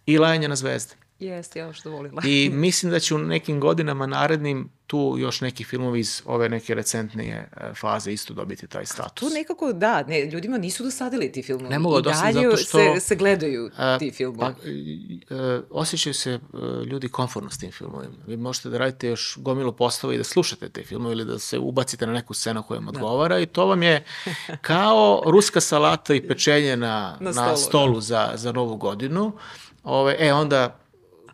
i Lajanje na zvezde. Jeste, ja što volila. I *laughs* mislim da će u nekim godinama narednim tu još neki filmovi iz ove neke recentnije e, faze isto dobiti taj status. Tu nekako, da, ne, ljudima nisu dosadili ti filmovi. Ne mogu dosaditi zato što, se, se gledaju ti filmovi. Pa, e, osjećaju se e, ljudi konforno s tim filmovima. Vi možete da radite još gomilu poslova i da slušate te filmove ili da se ubacite na neku scenu koja vam odgovara da. i to vam je kao ruska salata i pečenje na, *laughs* na, stolu, na stolu da. za, za novu godinu. Ove, e, onda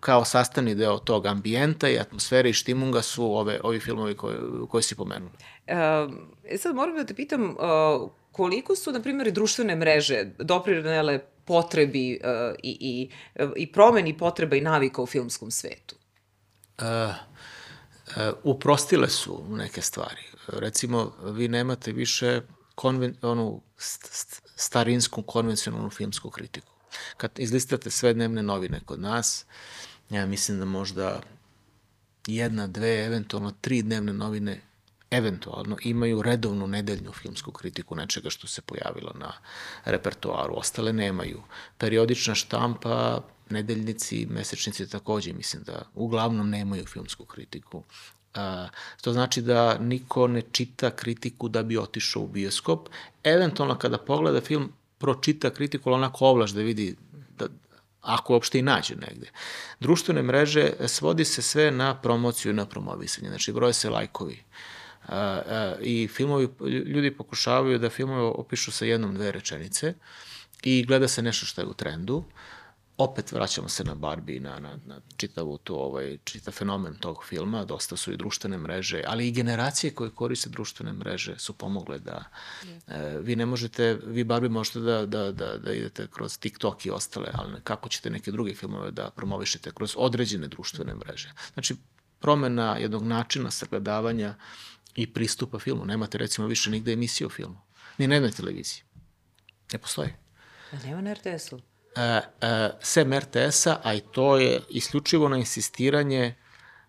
kao sastavni deo tog ambijenta i atmosfere i štimunga su ove, ovi filmovi koje, koje si pomenuli. E, sad moram da te pitam, uh, koliko su, na primjer, društvene mreže doprinele potrebi uh, i, i, i promeni potreba i navika u filmskom svetu? Uh, uprostile su neke stvari. Recimo, vi nemate više konven, onu st, st, starinsku konvencionalnu filmsku kritiku. Kad izlistate sve dnevne novine kod nas, ja mislim da možda jedna, dve, eventualno tri dnevne novine eventualno imaju redovnu nedeljnu filmsku kritiku nečega što se pojavilo na repertoaru. Ostale nemaju. Periodična štampa, nedeljnici, mesečnici takođe mislim da uglavnom nemaju filmsku kritiku. To znači da niko ne čita kritiku da bi otišao u bioskop. Eventualno kada pogleda film, pročita kritiku, ali onako ovlaš da vidi da, ako uopšte i nađe negde. Društvene mreže svodi se sve na promociju i na promovisanje, znači broje se lajkovi. Uh, uh, I filmovi, ljudi pokušavaju da filmove opišu sa jednom, dve rečenice i gleda se nešto što je u trendu. Opet vraćamo se na Barbie, na, na, na čitavu tu, ovaj, čitav fenomen tog filma, dosta su i društvene mreže, ali i generacije koje koriste društvene mreže su pomogle da e, vi ne možete, vi Barbie možete da, da, da, da idete kroz TikTok i ostale, ali kako ćete neke druge filmove da promovišete kroz određene društvene mreže. Znači, promena jednog načina sagledavanja i pristupa filmu. Nemate recimo više nigde emisije o filmu. Ni na jednoj televiziji. Ne postoji. A nema na RTS-u? Uh, uh, sem RTS-a, a i to je isključivo na insistiranje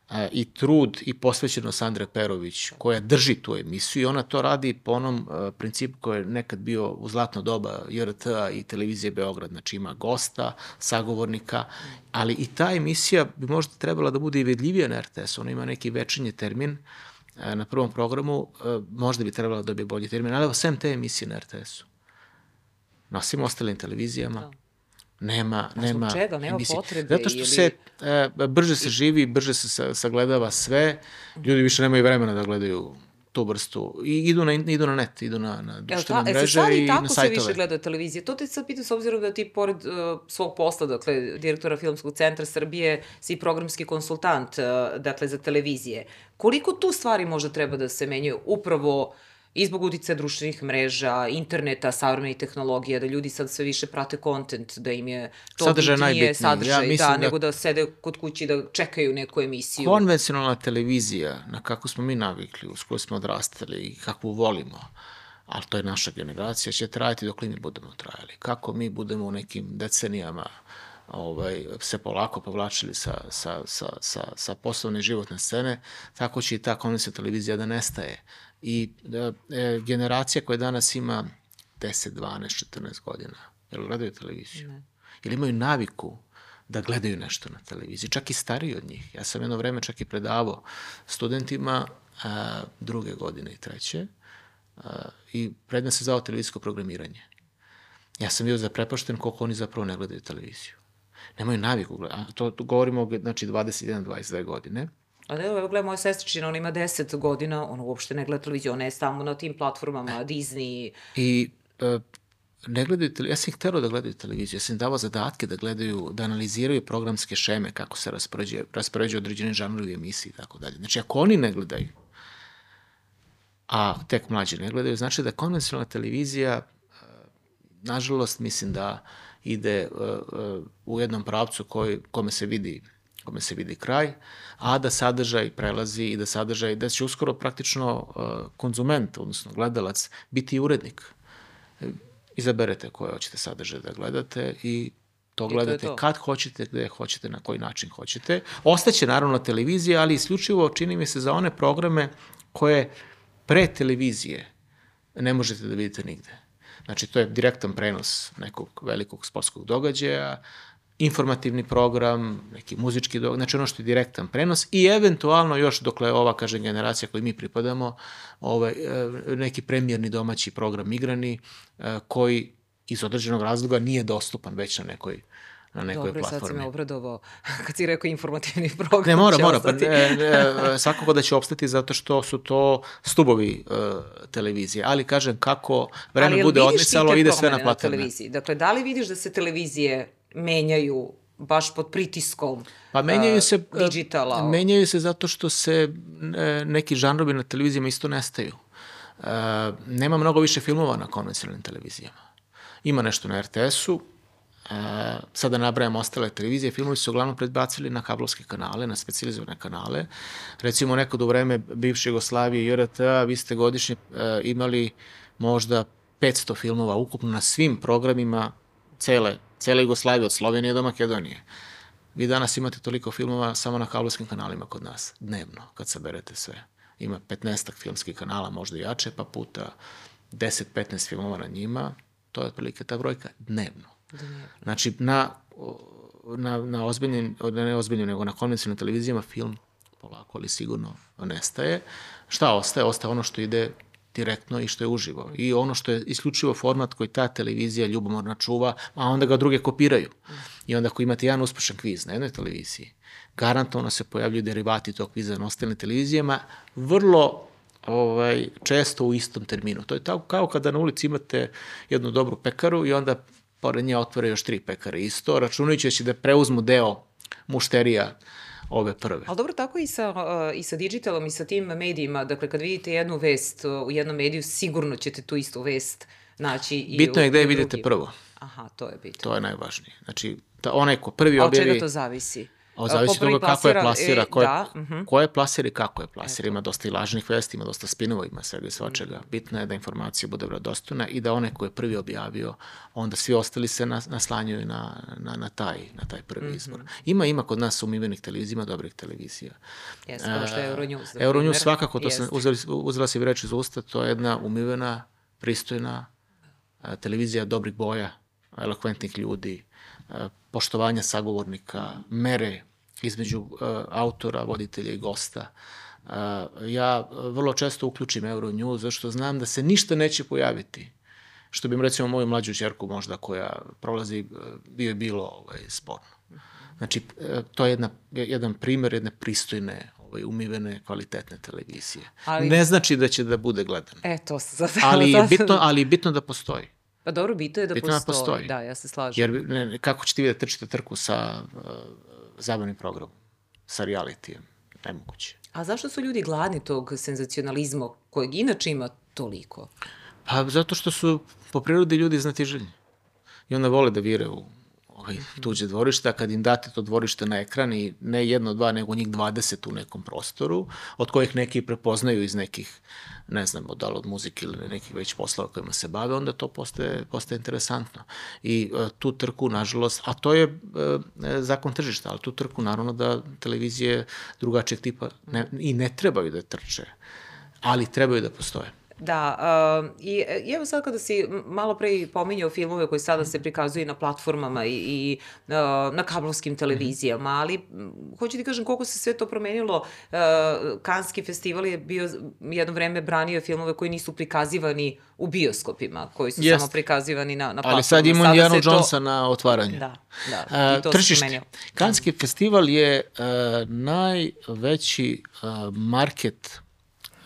uh, i trud i posvećenost Sandre Perović, koja drži tu emisiju i ona to radi po onom principu koji je nekad bio u zlatno doba JRT-a i televizije Beograd, znači ima gosta, sagovornika, ali i ta emisija bi možda trebala da bude i vedljivija na RTS-u, ona ima neki večernji termin, na prvom programu, možda bi trebalo da dobije bolji termin, ali sem te emisije na RTS-u. Na svim ostalim televizijama da. Nema, A nema čega? Nema emisije. potrebe? Zato što ili... se, e, brže se živi, brže se sagledava sve, ljudi više nemaju vremena da gledaju tu vrstu. I idu na, idu na net, idu na, na društvene ta, mreže i, i na sajtove. tako se više gleda televizije? To te sad pitam s obzirom da ti pored uh, svog posla, dakle, direktora Filmskog centra Srbije, si programski konsultant, uh, dakle, za televizije. Koliko tu stvari možda treba da se menjaju upravo i zbog uticaja društvenih mreža, interneta, savremenih tehnologija, da ljudi sad sve više prate kontent, da im je to sadržaj najbitniji. sadržaj, ja da, da, nego da sede kod kući da čekaju neku emisiju. Konvencionalna televizija, na kako smo mi navikli, uz koju smo odrastali i kakvu volimo, ali to je naša generacija, će trajati dok li mi budemo trajali. Kako mi budemo u nekim decenijama ovaj, se polako povlačili sa, sa, sa, sa, sa poslovne životne scene, tako će i ta konvencionalna televizija da nestaje. I da, e, generacija koja danas ima 10, 12, 14 godina, jel gledaju televiziju? Ne. Ili imaju naviku da gledaju nešto na televiziji, čak i stariji od njih. Ja sam jedno vreme čak i predavao studentima a, druge godine i treće a, i predmet se zvao televizijsko programiranje. Ja sam bio zaprepašten koliko oni zapravo ne gledaju televiziju. Nemaju naviku gledati. To, to govorimo o znači, 21-22 godine. A da, evo gledaj, moja sestričina, ona ima 10 godina, ona uopšte ne gleda televiziju, ona je samo na tim platformama, Disney. I e, ne gledaju, tele, ja sam ih terao da gledaju televiziju, ja sam im davao zadatke da gledaju, da analiziraju programske šeme, kako se raspoređuje, raspoređuje određene žanrovi emisije i tako dalje. Znači, ako oni ne gledaju, a tek mlađi ne gledaju, znači da konvencionalna televizija, e, nažalost, mislim da ide uh, uh, u jednom pravcu koji, kome se vidi kome se vidi kraj, a da sadržaj prelazi i da sadržaj, da će uskoro praktično uh, konzument, odnosno gledalac, biti i urednik. Izaberete koje hoćete sadržaj da gledate i to gledate to to. kad hoćete, gde hoćete, na koji način hoćete. Ostaće naravno televizija, ali isključivo čini mi se za one programe koje pre televizije ne možete da vidite nigde. Znači, to je direktan prenos nekog velikog sportskog događaja, informativni program, neki muzički događaj, znači ono što je direktan prenos i eventualno još dokle ova, kaže, generacija koju mi pripadamo, ovaj, e, neki premijerni domaći program igrani e, koji iz određenog razloga nije dostupan već na nekoj na nekoj Dobro, platformi. Dobro, sad si me obradovao *laughs* kad si rekao informativni program. Ne, mora, mora. Pa, ne, ne, svakako da će opstati zato što su to stubovi uh, televizije. Ali kažem, kako vreme bude odmicalo, ide sve na platforme. Na televiziji? Dakle, da li vidiš da se televizije menjaju baš pod pritiskom pa menjaju se, uh, digitala? Menjaju se zato što se neki žanrovi na televizijama isto nestaju. Uh, nema mnogo više filmova na konvencionalnim televizijama. Ima nešto na RTS-u, E, sada nabrajam ostale televizije, filmovi su uglavnom predbacili na kablovske kanale, na specializovane kanale. Recimo nekad u vreme bivše Jugoslavije i RTA vi ste godišnje e, imali možda 500 filmova ukupno na svim programima cele, cele Jugoslavije, od Slovenije do Makedonije. Vi danas imate toliko filmova samo na kablovskim kanalima kod nas, dnevno, kad saberete sve. Ima 15 filmskih kanala, možda jače, pa puta 10-15 filmova na njima, to je otprilike ta brojka dnevno. Znači, na, na, na ozbiljnim, ne ozbiljnim, nego na konvencionalnim televizijama film polako, ali sigurno nestaje. Šta ostaje? Ostaje ono što ide direktno i što je uživo. I ono što je isključivo format koji ta televizija ljubomorna čuva, a onda ga druge kopiraju. I onda ako imate jedan uspešan kviz na jednoj televiziji, garantovano se pojavljuju derivati tog kviza na ostalim televizijama, vrlo ovaj, često u istom terminu. To je tako kao kada na ulici imate jednu dobru pekaru i onda pored nje otvore još tri pekare isto, računajući da će da preuzmu deo mušterija ove prve. Ali dobro, tako i sa, uh, i sa digitalom i sa tim medijima. Dakle, kad vidite jednu vest u jednom mediju, sigurno ćete tu istu vest naći i Bitno u, je gde je vidite prvo. Aha, to je bitno. To je najvažnije. Znači, ta, onaj ko prvi objavi... A od čega to zavisi? O, zavisi toga kako je plasira, ko je, da, uh -huh. ko je plasira i kako je plasira. Ima dosta i lažnih vesti, ima dosta spinova, ima svega i svačega. -huh. Bitno je da informacija bude vredostojna i da one koje je prvi objavio, onda svi ostali se naslanjuju na, na, na, taj, na taj prvi uh -huh. izbor. Ima, ima kod nas umivenih televizija, ima dobrih televizija. Jeste, kao što je Euronews. Da Euronews svakako, to sam, uzela, uzela si reći iz usta, to je jedna umivena, pristojna a, televizija dobrih boja, elokventnih ljudi, poštovanja sagovornika, mere između uh, autora, voditelja i gosta. Uh, ja vrlo često uključim Euronews, zašto znam da se ništa neće pojaviti. Što bi recimo moju mlađu čerku možda koja prolazi, uh, bio je bilo ovaj, sporno. Znači, to je jedna, jedan primer jedne pristojne, ovaj, umivene, kvalitetne televizije. Ali, ne znači da će da bude gledan. E, to se *laughs* sad... Ali, bitno, ali bitno da postoji. Pa dobro, bitno je da bitno postoji. Da, postoji. da, ja se slažem. Jer ne, kako ćete vi da trčite trku sa uh, zabavni program sa realityjem. Nemoguće. A zašto su ljudi gladni tog senzacionalizma kojeg inače ima toliko? Pa zato što su po prirodi ljudi znatiželjni. I onda vole da vire u ovaj, tuđe dvorište, a kad im date to dvorište na ekran i ne jedno, dva, nego njih 20 u nekom prostoru, od kojih neki prepoznaju iz nekih, ne znam, da li od muzike ili nekih već poslova kojima se bave, onda to postaje, postaje interesantno. I uh, tu trku, nažalost, a to je uh, zakon tržišta, ali tu trku naravno da televizije drugačijeg tipa ne, i ne trebaju da trče, ali trebaju da postoje. Da, uh, i, i evo sad kada si malo pre pominjao filmove koji sada se prikazuju na platformama i, i uh, na kablovskim televizijama, ali hoću ti kažem koliko se sve to promenilo. Uh, Kanski festival je bio jedno vreme branio filmove koji nisu prikazivani u bioskopima, koji su Jest. samo prikazivani na, na platformama. Ali sad imamo Indiana Jonesa to... na otvaranju. Da, da. Uh, tržište. Kanski festival je uh, najveći uh, market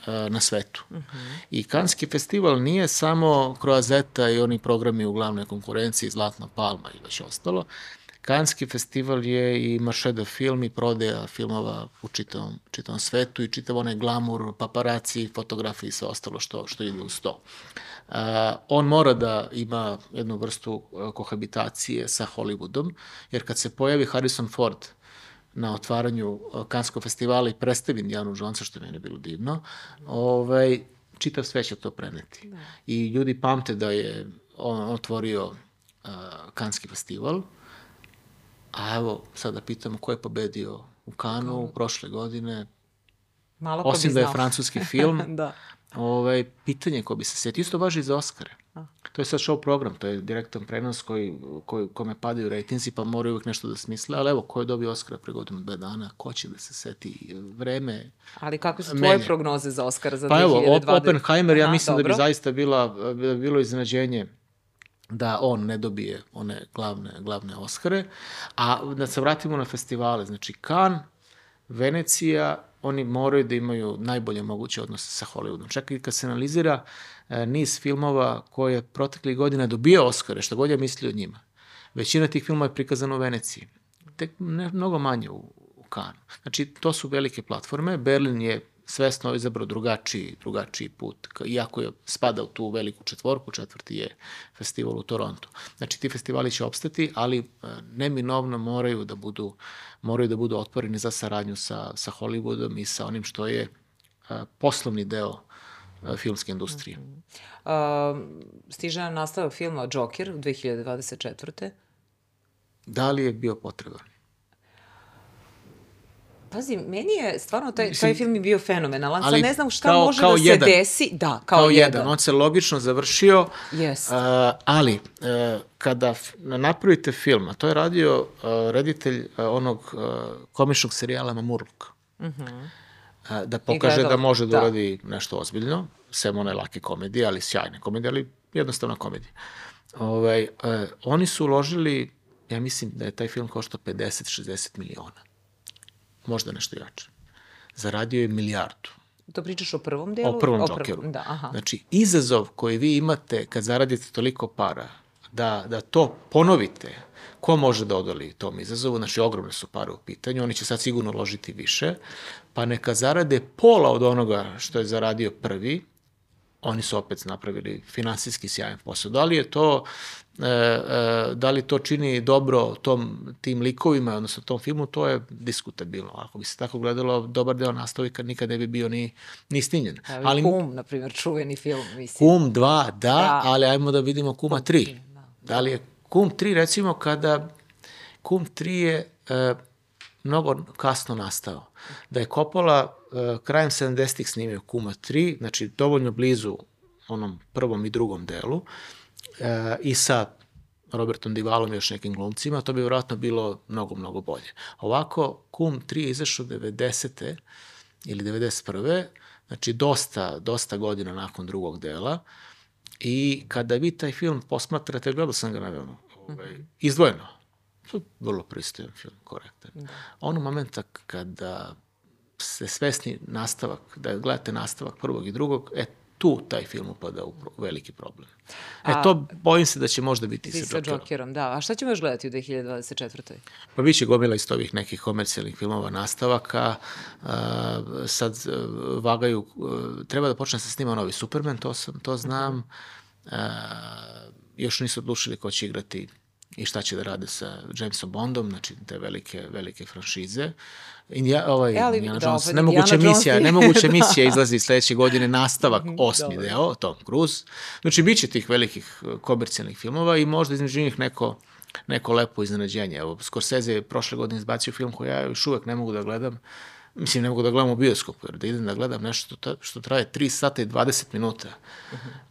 na svetu. Uh -huh. I Kanski festival nije samo Croazeta i oni programi u glavnoj konkurenciji Zlatna palma i već ostalo. Kanski festival je i marše de film i prodaja filmova u čitavom, čitavom svetu i čitav onaj glamur, paparaci, fotografije i sve ostalo što, što ide uz to. Uh, on mora da ima jednu vrstu kohabitacije sa Hollywoodom, jer kad se pojavi Harrison Ford na otvaranju Kanskog festivala i predstavi Indijanu Jonesa, što je mene bilo divno, ovaj, čitav sve će to preneti. Da. I ljudi pamte da je on otvorio uh, Kanski festival, a evo, sada pitamo ko je pobedio u Kanu prošle godine, Malo Osim da je znao. francuski film, *laughs* da. ovaj, pitanje ko bi se sjetio. Isto važi i za Oscare. To je sad show program, to je direktan prenos koji, koji, kome padaju rejtinzi, pa moraju uvijek nešto da smisle, ali evo, ko je dobio Oscara pre godinu, dve dana, ko će da se seti vreme Ali kakve su tvoje menja. prognoze za Oscar za Pa 2020? evo, Op- Oppenheimer, ja mislim da dobro. bi zaista bila, da bi bilo iznenađenje da on ne dobije one glavne, glavne Oscare. A da se vratimo na festivale, znači Cannes, Venecija, oni moraju da imaju najbolje moguće odnose sa Hollywoodom. Čak i kad se analizira e, niz filmova koje proteklih godina dobio Oscare, što god ja mislio o njima, većina tih filmova je prikazana u Veneciji. Tek ne, mnogo manje u, u Kanu. Znači, to su velike platforme. Berlin je svesno izabrao drugačiji, drugačiji put, iako je spada u tu veliku četvorku, četvrti je festival u Torontu. Znači, ti festivali će opstati, ali e, neminovno moraju da budu, moraju da budu otvoreni za saradnju sa, sa Hollywoodom i sa onim što je e, poslovni deo e, filmske industrije. Uh, stiže nam nastavak filma Joker u 2024. Da li je bio potreban? Pazi, meni je stvarno taj, Mislim, taj film je bio fenomenalan. Sad ali ne znam šta kao- može kao da se jedan. desi. Da, kao, kao jedan. jedan. On se logično završio, Jest. uh, ali uh, kada napravite film, a to je radio uh, reditelj uh, onog uh, komičnog serijala Mamurluk, uh -huh. uh, da pokaže gledala, da može da, da. uradi nešto ozbiljno, sem one lake komedije, ali sjajne komedije, ali jednostavna komedija. Ovaj, uh, oni su uložili, ja mislim da je taj film koštao 50-60 miliona. Možda nešto jače. Zaradio je milijardu. To pričaš o prvom delu? O prvom o Jokeru. Da, aha. Znači, izazov koji vi imate kad zaradite toliko para, da, da to ponovite, ko može da odoli tom izazovu, znači ogromne su pare u pitanju, oni će sad sigurno ložiti više, pa neka zarade pola od onoga što je zaradio prvi, oni su opet napravili finansijski sjajan posao. Da li je to e, e, da li to čini dobro tom, tim likovima, odnosno tom filmu, to je diskutabilno. Ako bi se tako gledalo, dobar deo nastavika nikad ne bi bio ni, ni snimljen. Evo Ali... Kum, na primjer, čuveni film, mislim. Kum 2, da, Da. ali ajmo da vidimo Kuma 3. da. Da li je Kum 3, recimo, kada Kum 3 je e, mnogo kasno nastao. Da je Coppola e, krajem 70-ih snimio Kuma 3, znači dovoljno blizu onom prvom i drugom delu, e, i sa Robertom Divalom i još nekim glumcima, to bi vjerojatno bilo mnogo, mnogo bolje. Ovako, Kum 3 je izašao 90. ili 91. Znači, dosta, dosta godina nakon drugog dela. I kada vi taj film posmatrate, gledao sam ga naravno, ovaj, izdvojeno. To je vrlo pristojan film, korektan. Da. Onog momenta kada ste svesni nastavak, da gledate nastavak prvog i drugog, e, tu taj film upada u veliki problem. E, A- to bojim se da će možda biti Ti sa sa Jokerom. Jokerom, da. A šta ćemo još gledati u 2024. Pa bit će gomila isto ovih nekih komercijalnih filmova nastavaka. Uh, sad uh, vagaju, uh, treba da počne se snima novi Superman, to, sam, to znam. Uh, još nisu odlučili ko će igrati i šta će da rade sa Jamesom Bondom, znači te velike, velike franšize. Indija, ovaj, E, ali Indiana da, Jones, nemoguća Indiana misija, Jones. nemoguća *laughs* Da. misija izlazi sledeće godine, nastavak, *laughs* osmi Dobro. deo, Tom Cruise. Znači, bit će tih velikih uh, komercijalnih filmova i možda između njih neko, neko lepo iznenađenje. Evo, Scorsese je prošle godine izbacio film koji ja još uvek ne mogu da gledam, mislim, ne mogu da gledam u bioskopu, jer da idem da gledam nešto što, što traje 3 sata i 20 minuta,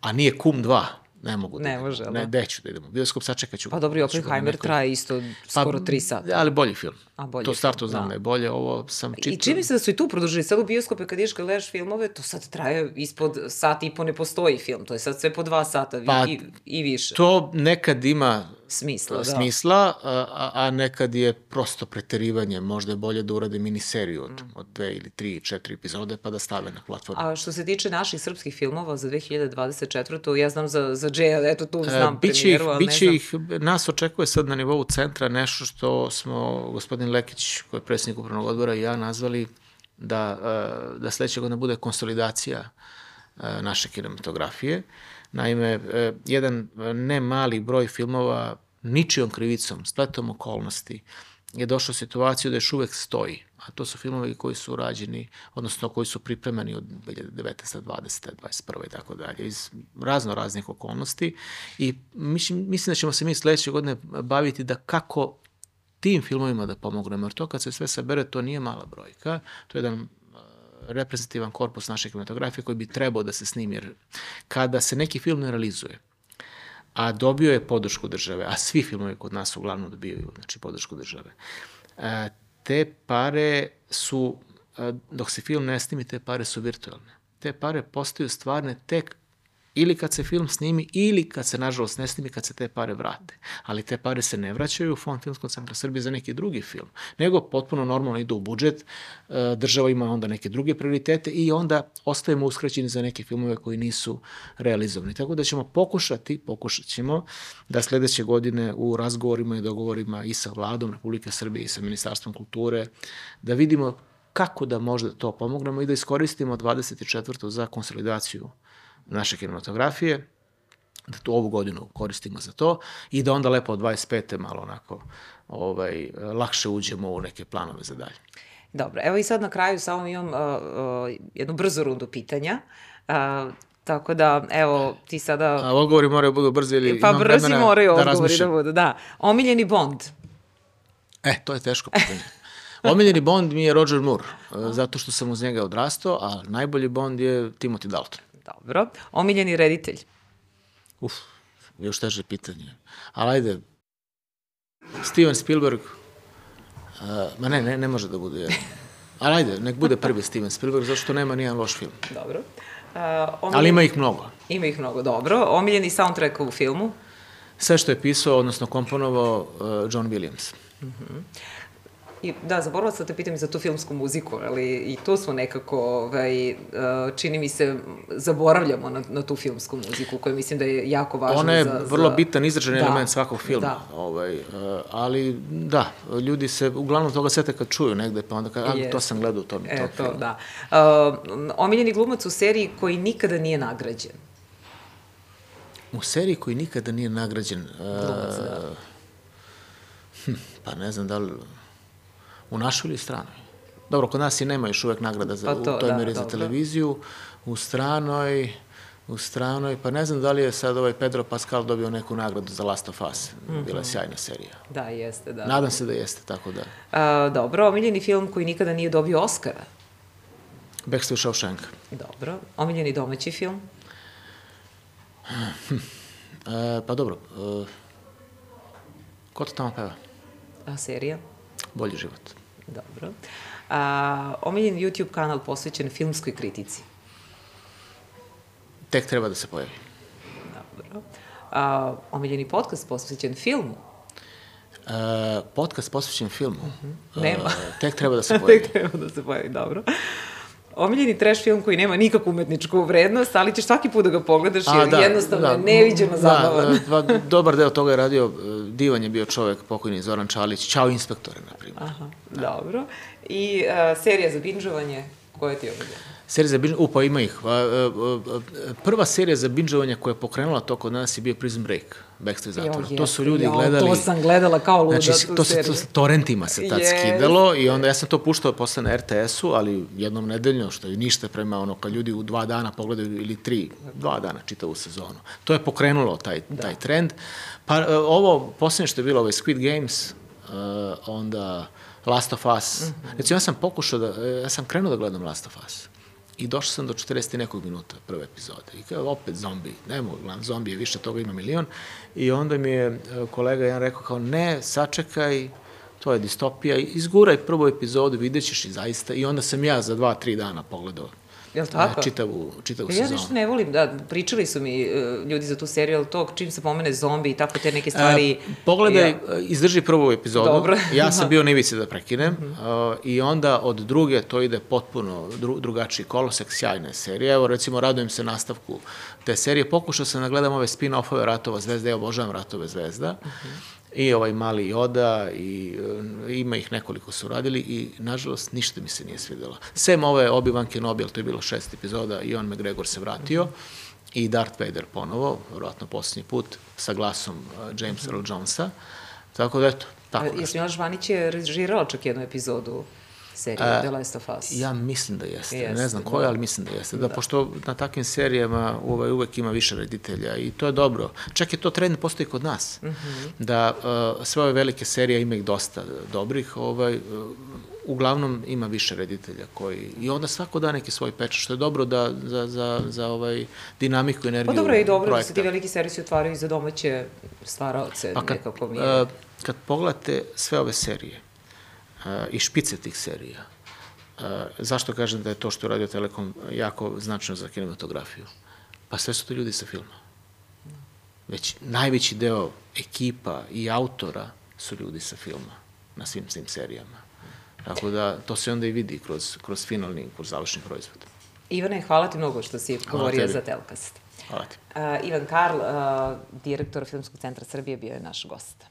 a nije Kum 2, ne mogu da Ne idem. može, Ne, da. deću da idem u bioskop, sačekat ću. Pa dobro, i Oppenheimer nekoj- traje isto skoro tri sata. Ali bolji film. A, bolji to startu film, znam da. da je bolje, ovo sam čitao. I čini mi se da su i tu produžili. Sad u bioskope kad kad gledaš filmove, to sad traje ispod sat i po ne postoji film. To je sad sve po dva sata Pa, i, i više. To nekad ima Smisla, da. smisla a, a nekad je prosto preterivanje. Možda je bolje da urade miniseriju od, mm. od dve ili tri, četiri epizode pa da stave na platformu. A što se tiče naših srpskih filmova za 2024. Ja znam za, za Džeja, eto tu znam e, biće premijeru, ih, ali biće ne ih, nas očekuje sad na nivou centra nešto što smo, gospodin Lekić, koji je predsjednik upravnog odbora i ja nazvali da, e, da sledeće godine bude konsolidacija e, naše kinematografije. Naime, e, jedan ne mali broj filmova ničijom krivicom, spletom okolnosti, je došao u situaciju da još uvek stoji. A to su filmovi koji su rađeni, odnosno koji su pripremani od 2019. 20. 21. i tako dalje, iz razno raznih okolnosti. I mislim, mislim da ćemo se mi sledeće godine baviti da kako tim filmovima da pomognemo, jer to kad se sve sabere, to nije mala brojka, to je jedan reprezentativan korpus naše kinematografije koji bi trebao da se snimi, jer kada se neki film ne realizuje, a dobio je podršku države, a svi filmovi kod nas uglavnom dobijaju znači, podršku države, e, te pare su, e, dok se film ne snimi, te pare su virtualne. Te pare postaju stvarne tek ili kad se film snimi ili kad se nažalost ne snimi kad se te pare vrate. Ali te pare se ne vraćaju u Fond Filmskog centra Srbije za neki drugi film, nego potpuno normalno idu u budžet, e, država ima onda neke druge prioritete i onda ostajemo uskraćeni za neke filmove koji nisu realizovani. Tako da ćemo pokušati, pokušat ćemo da sledeće godine u razgovorima i dogovorima i sa vladom Republike Srbije i sa Ministarstvom kulture da vidimo kako da možda to pomognemo i da iskoristimo 24. za konsolidaciju naše kinematografije, da tu ovu godinu koristimo za to i da onda lepo od 25. malo onako ovaj, lakše uđemo u neke planove za dalje. Dobro, evo i sad na kraju samo imam uh, uh, jednu brzu rundu pitanja. Uh, Tako da, evo, ti sada... A odgovori moraju da budu brzi ili pa imam brzi moraju da odgovori da budu, da. Omiljeni Bond? E, to je teško pitanje. Omiljeni Bond mi je Roger Moore, zato što sam uz njega odrastao, a najbolji Bond je Timothy Dalton. Dobro. Omiljeni reditelj? Uf, još teže pitanje. Ali ajde, Steven Spielberg, uh, ma ne, ne, ne može da bude jedan. Ali ajde, nek bude prvi Steven Spielberg, zato što nema nijedan loš film. Dobro. Uh, omiljeni... Ali ima ih mnogo. Ima ih mnogo, dobro. Omiljeni soundtrack u filmu? Sve što je pisao, odnosno komponovao uh, John Williams. Uh mhm. -huh. I, da, zaboravila sam da pitam za tu filmsku muziku, ali i tu smo nekako, ovaj, uh, čini mi se, zaboravljamo na, na tu filmsku muziku, koja mislim da je jako važna Ona je za, vrlo za... bitan izražen da, element svakog filma. Da. Ovaj, uh, ali da, ljudi se uglavnom toga sete kad čuju negde, pa onda kao, a, to sam gledao, to mi e, to, to da. Uh, omiljeni glumac u seriji koji nikada nije nagrađen. U seriji koji nikada nije nagrađen? Uh, glumac, da. Hm, pa ne znam da li U našoj ili stranoj? Dobro, kod nas i nema još uvek nagrada za, pa to, u toj da, meri za televiziju. U stranoj, u stranoj, pa ne znam da li je sad ovaj Pedro Pascal dobio neku nagradu za Last of Us. Mm -hmm. Bila je sjajna serija. Da, jeste, da. Nadam se da jeste, tako da. A, dobro, omiljeni film koji nikada nije dobio Oscara? Backstreet Shawshank. Dobro. Omiljeni domaći film? e, pa dobro. E, ko to tamo peva? A serija? Bolji život. Dobro. A, omiljen YouTube kanal posvećen filmskoj kritici? Tek treba da se pojavi. Dobro. A, omiljeni podcast posvećen filmu? Uh, podcast posvećen filmu? Uh mhm. -huh. Nema. Uh, tek treba da se *laughs* pojavi. tek treba da se pojavi, dobro. Omiljeni trash film koji nema nikakvu umetničku vrednost, ali ćeš svaki put da ga pogledaš jer da, jednostavno da, je neviđeno da, zabavan. Da, pa, dobar deo toga je radio, e, divan je bio čovek, pokojni Zoran Čalić, Ćao inspektore, na primjer. Aha, da. dobro. I uh, serija za binžovanje, koja ti je omiljena? Serija za binge, pa ima ih. Prva serija za bingeovanje koja je pokrenula to kod nas je bio Prison Break, Backstreet zatvora. to su ljudi jo, gledali. To sam gledala kao luda znači, tu to seriju. to se torrentima se tad yes. skidalo i onda ja sam to puštao posle na RTS-u, ali jednom nedeljno, što je ništa prema ono kad ljudi u dva dana pogledaju ili tri, dva dana čitavu sezonu. To je pokrenulo taj, da. taj trend. Pa e, ovo, posljednje što je bilo, ovaj Squid Games, uh, onda Last of Us. Mm -hmm. Recimo, ja sam pokušao da, ja sam krenuo da gledam Last of Us. I došao sam do 40 nekog minuta prve epizode. I kao, opet zombi. Ne mogu, zombi je više toga, ima milion. I onda mi je e, kolega jedan rekao kao, ne, sačekaj, to je distopija, izguraj prvu epizodu, vidjet ćeš i zaista. I onda sam ja za dva, tri dana pogledao Jel tako? E, čitavu, čitavu ja sezonu. nešto ne volim, da, pričali su mi uh, ljudi za tu seriju, ali to čim se pomene zombi i tako te neke stvari... E, pogledaj, ja. izdrži prvu epizodu. Dobro. *laughs* ja sam *laughs* bio na ivici da prekinem uh, i onda od druge to ide potpuno dru, drugačiji kolosek, sjajna je serija. Evo recimo radujem se nastavku te serije. Pokušao sam da gledam ove spin-offove Ratova zvezda, ja obožavam Ratove zvezda. Uh -huh. I ovaj mali Yoda, i uh, ima ih nekoliko su radili i nažalost ništa mi se nije svidelo. Sem ove Obi-Wan Kenobi, ali to je bilo šest epizoda, i on McGregor se vratio. I Darth Vader ponovo, verovatno posljednji put, sa glasom uh, Jamesa Earl Jonesa. Tako da, eto, tako nešto. Jesi Miloš Vanić je režirao čak jednu epizodu serije uh, The Last of Us? Ja mislim da jeste. jeste ne znam da. ali mislim da jeste. Da, da, pošto na takvim serijama ovaj, uvek ima više reditelja i to je dobro. Čak je to trend postoji kod nas. Mhm. -huh. Da uh, sve ove velike serije ima ih dosta dobrih, ovaj, uh, uglavnom ima više reditelja koji i onda svako da neki svoj peč što je dobro da za za za ovaj dinamiku energiju. Pa dobro je i dobro projekta. da se ti veliki servisi otvaraju za domaće stvaraoce pa kad, nekako mi je. Uh, kad pogledate sve ove serije i špice tih serija. Uh, zašto kažem da je to što je Radio Telekom jako značajno za kinematografiju? Pa sve su to ljudi sa filma. Već najveći deo ekipa i autora su ljudi sa filma na svim tim serijama. Tako da to se onda i vidi kroz, kroz finalni, kroz završni proizvod. Ivane, hvala ti mnogo što si govorio za Telkast. Hvala ti. Uh, Ivan Karl, uh, direktor Filmskog centra Srbije, bio je naš gost.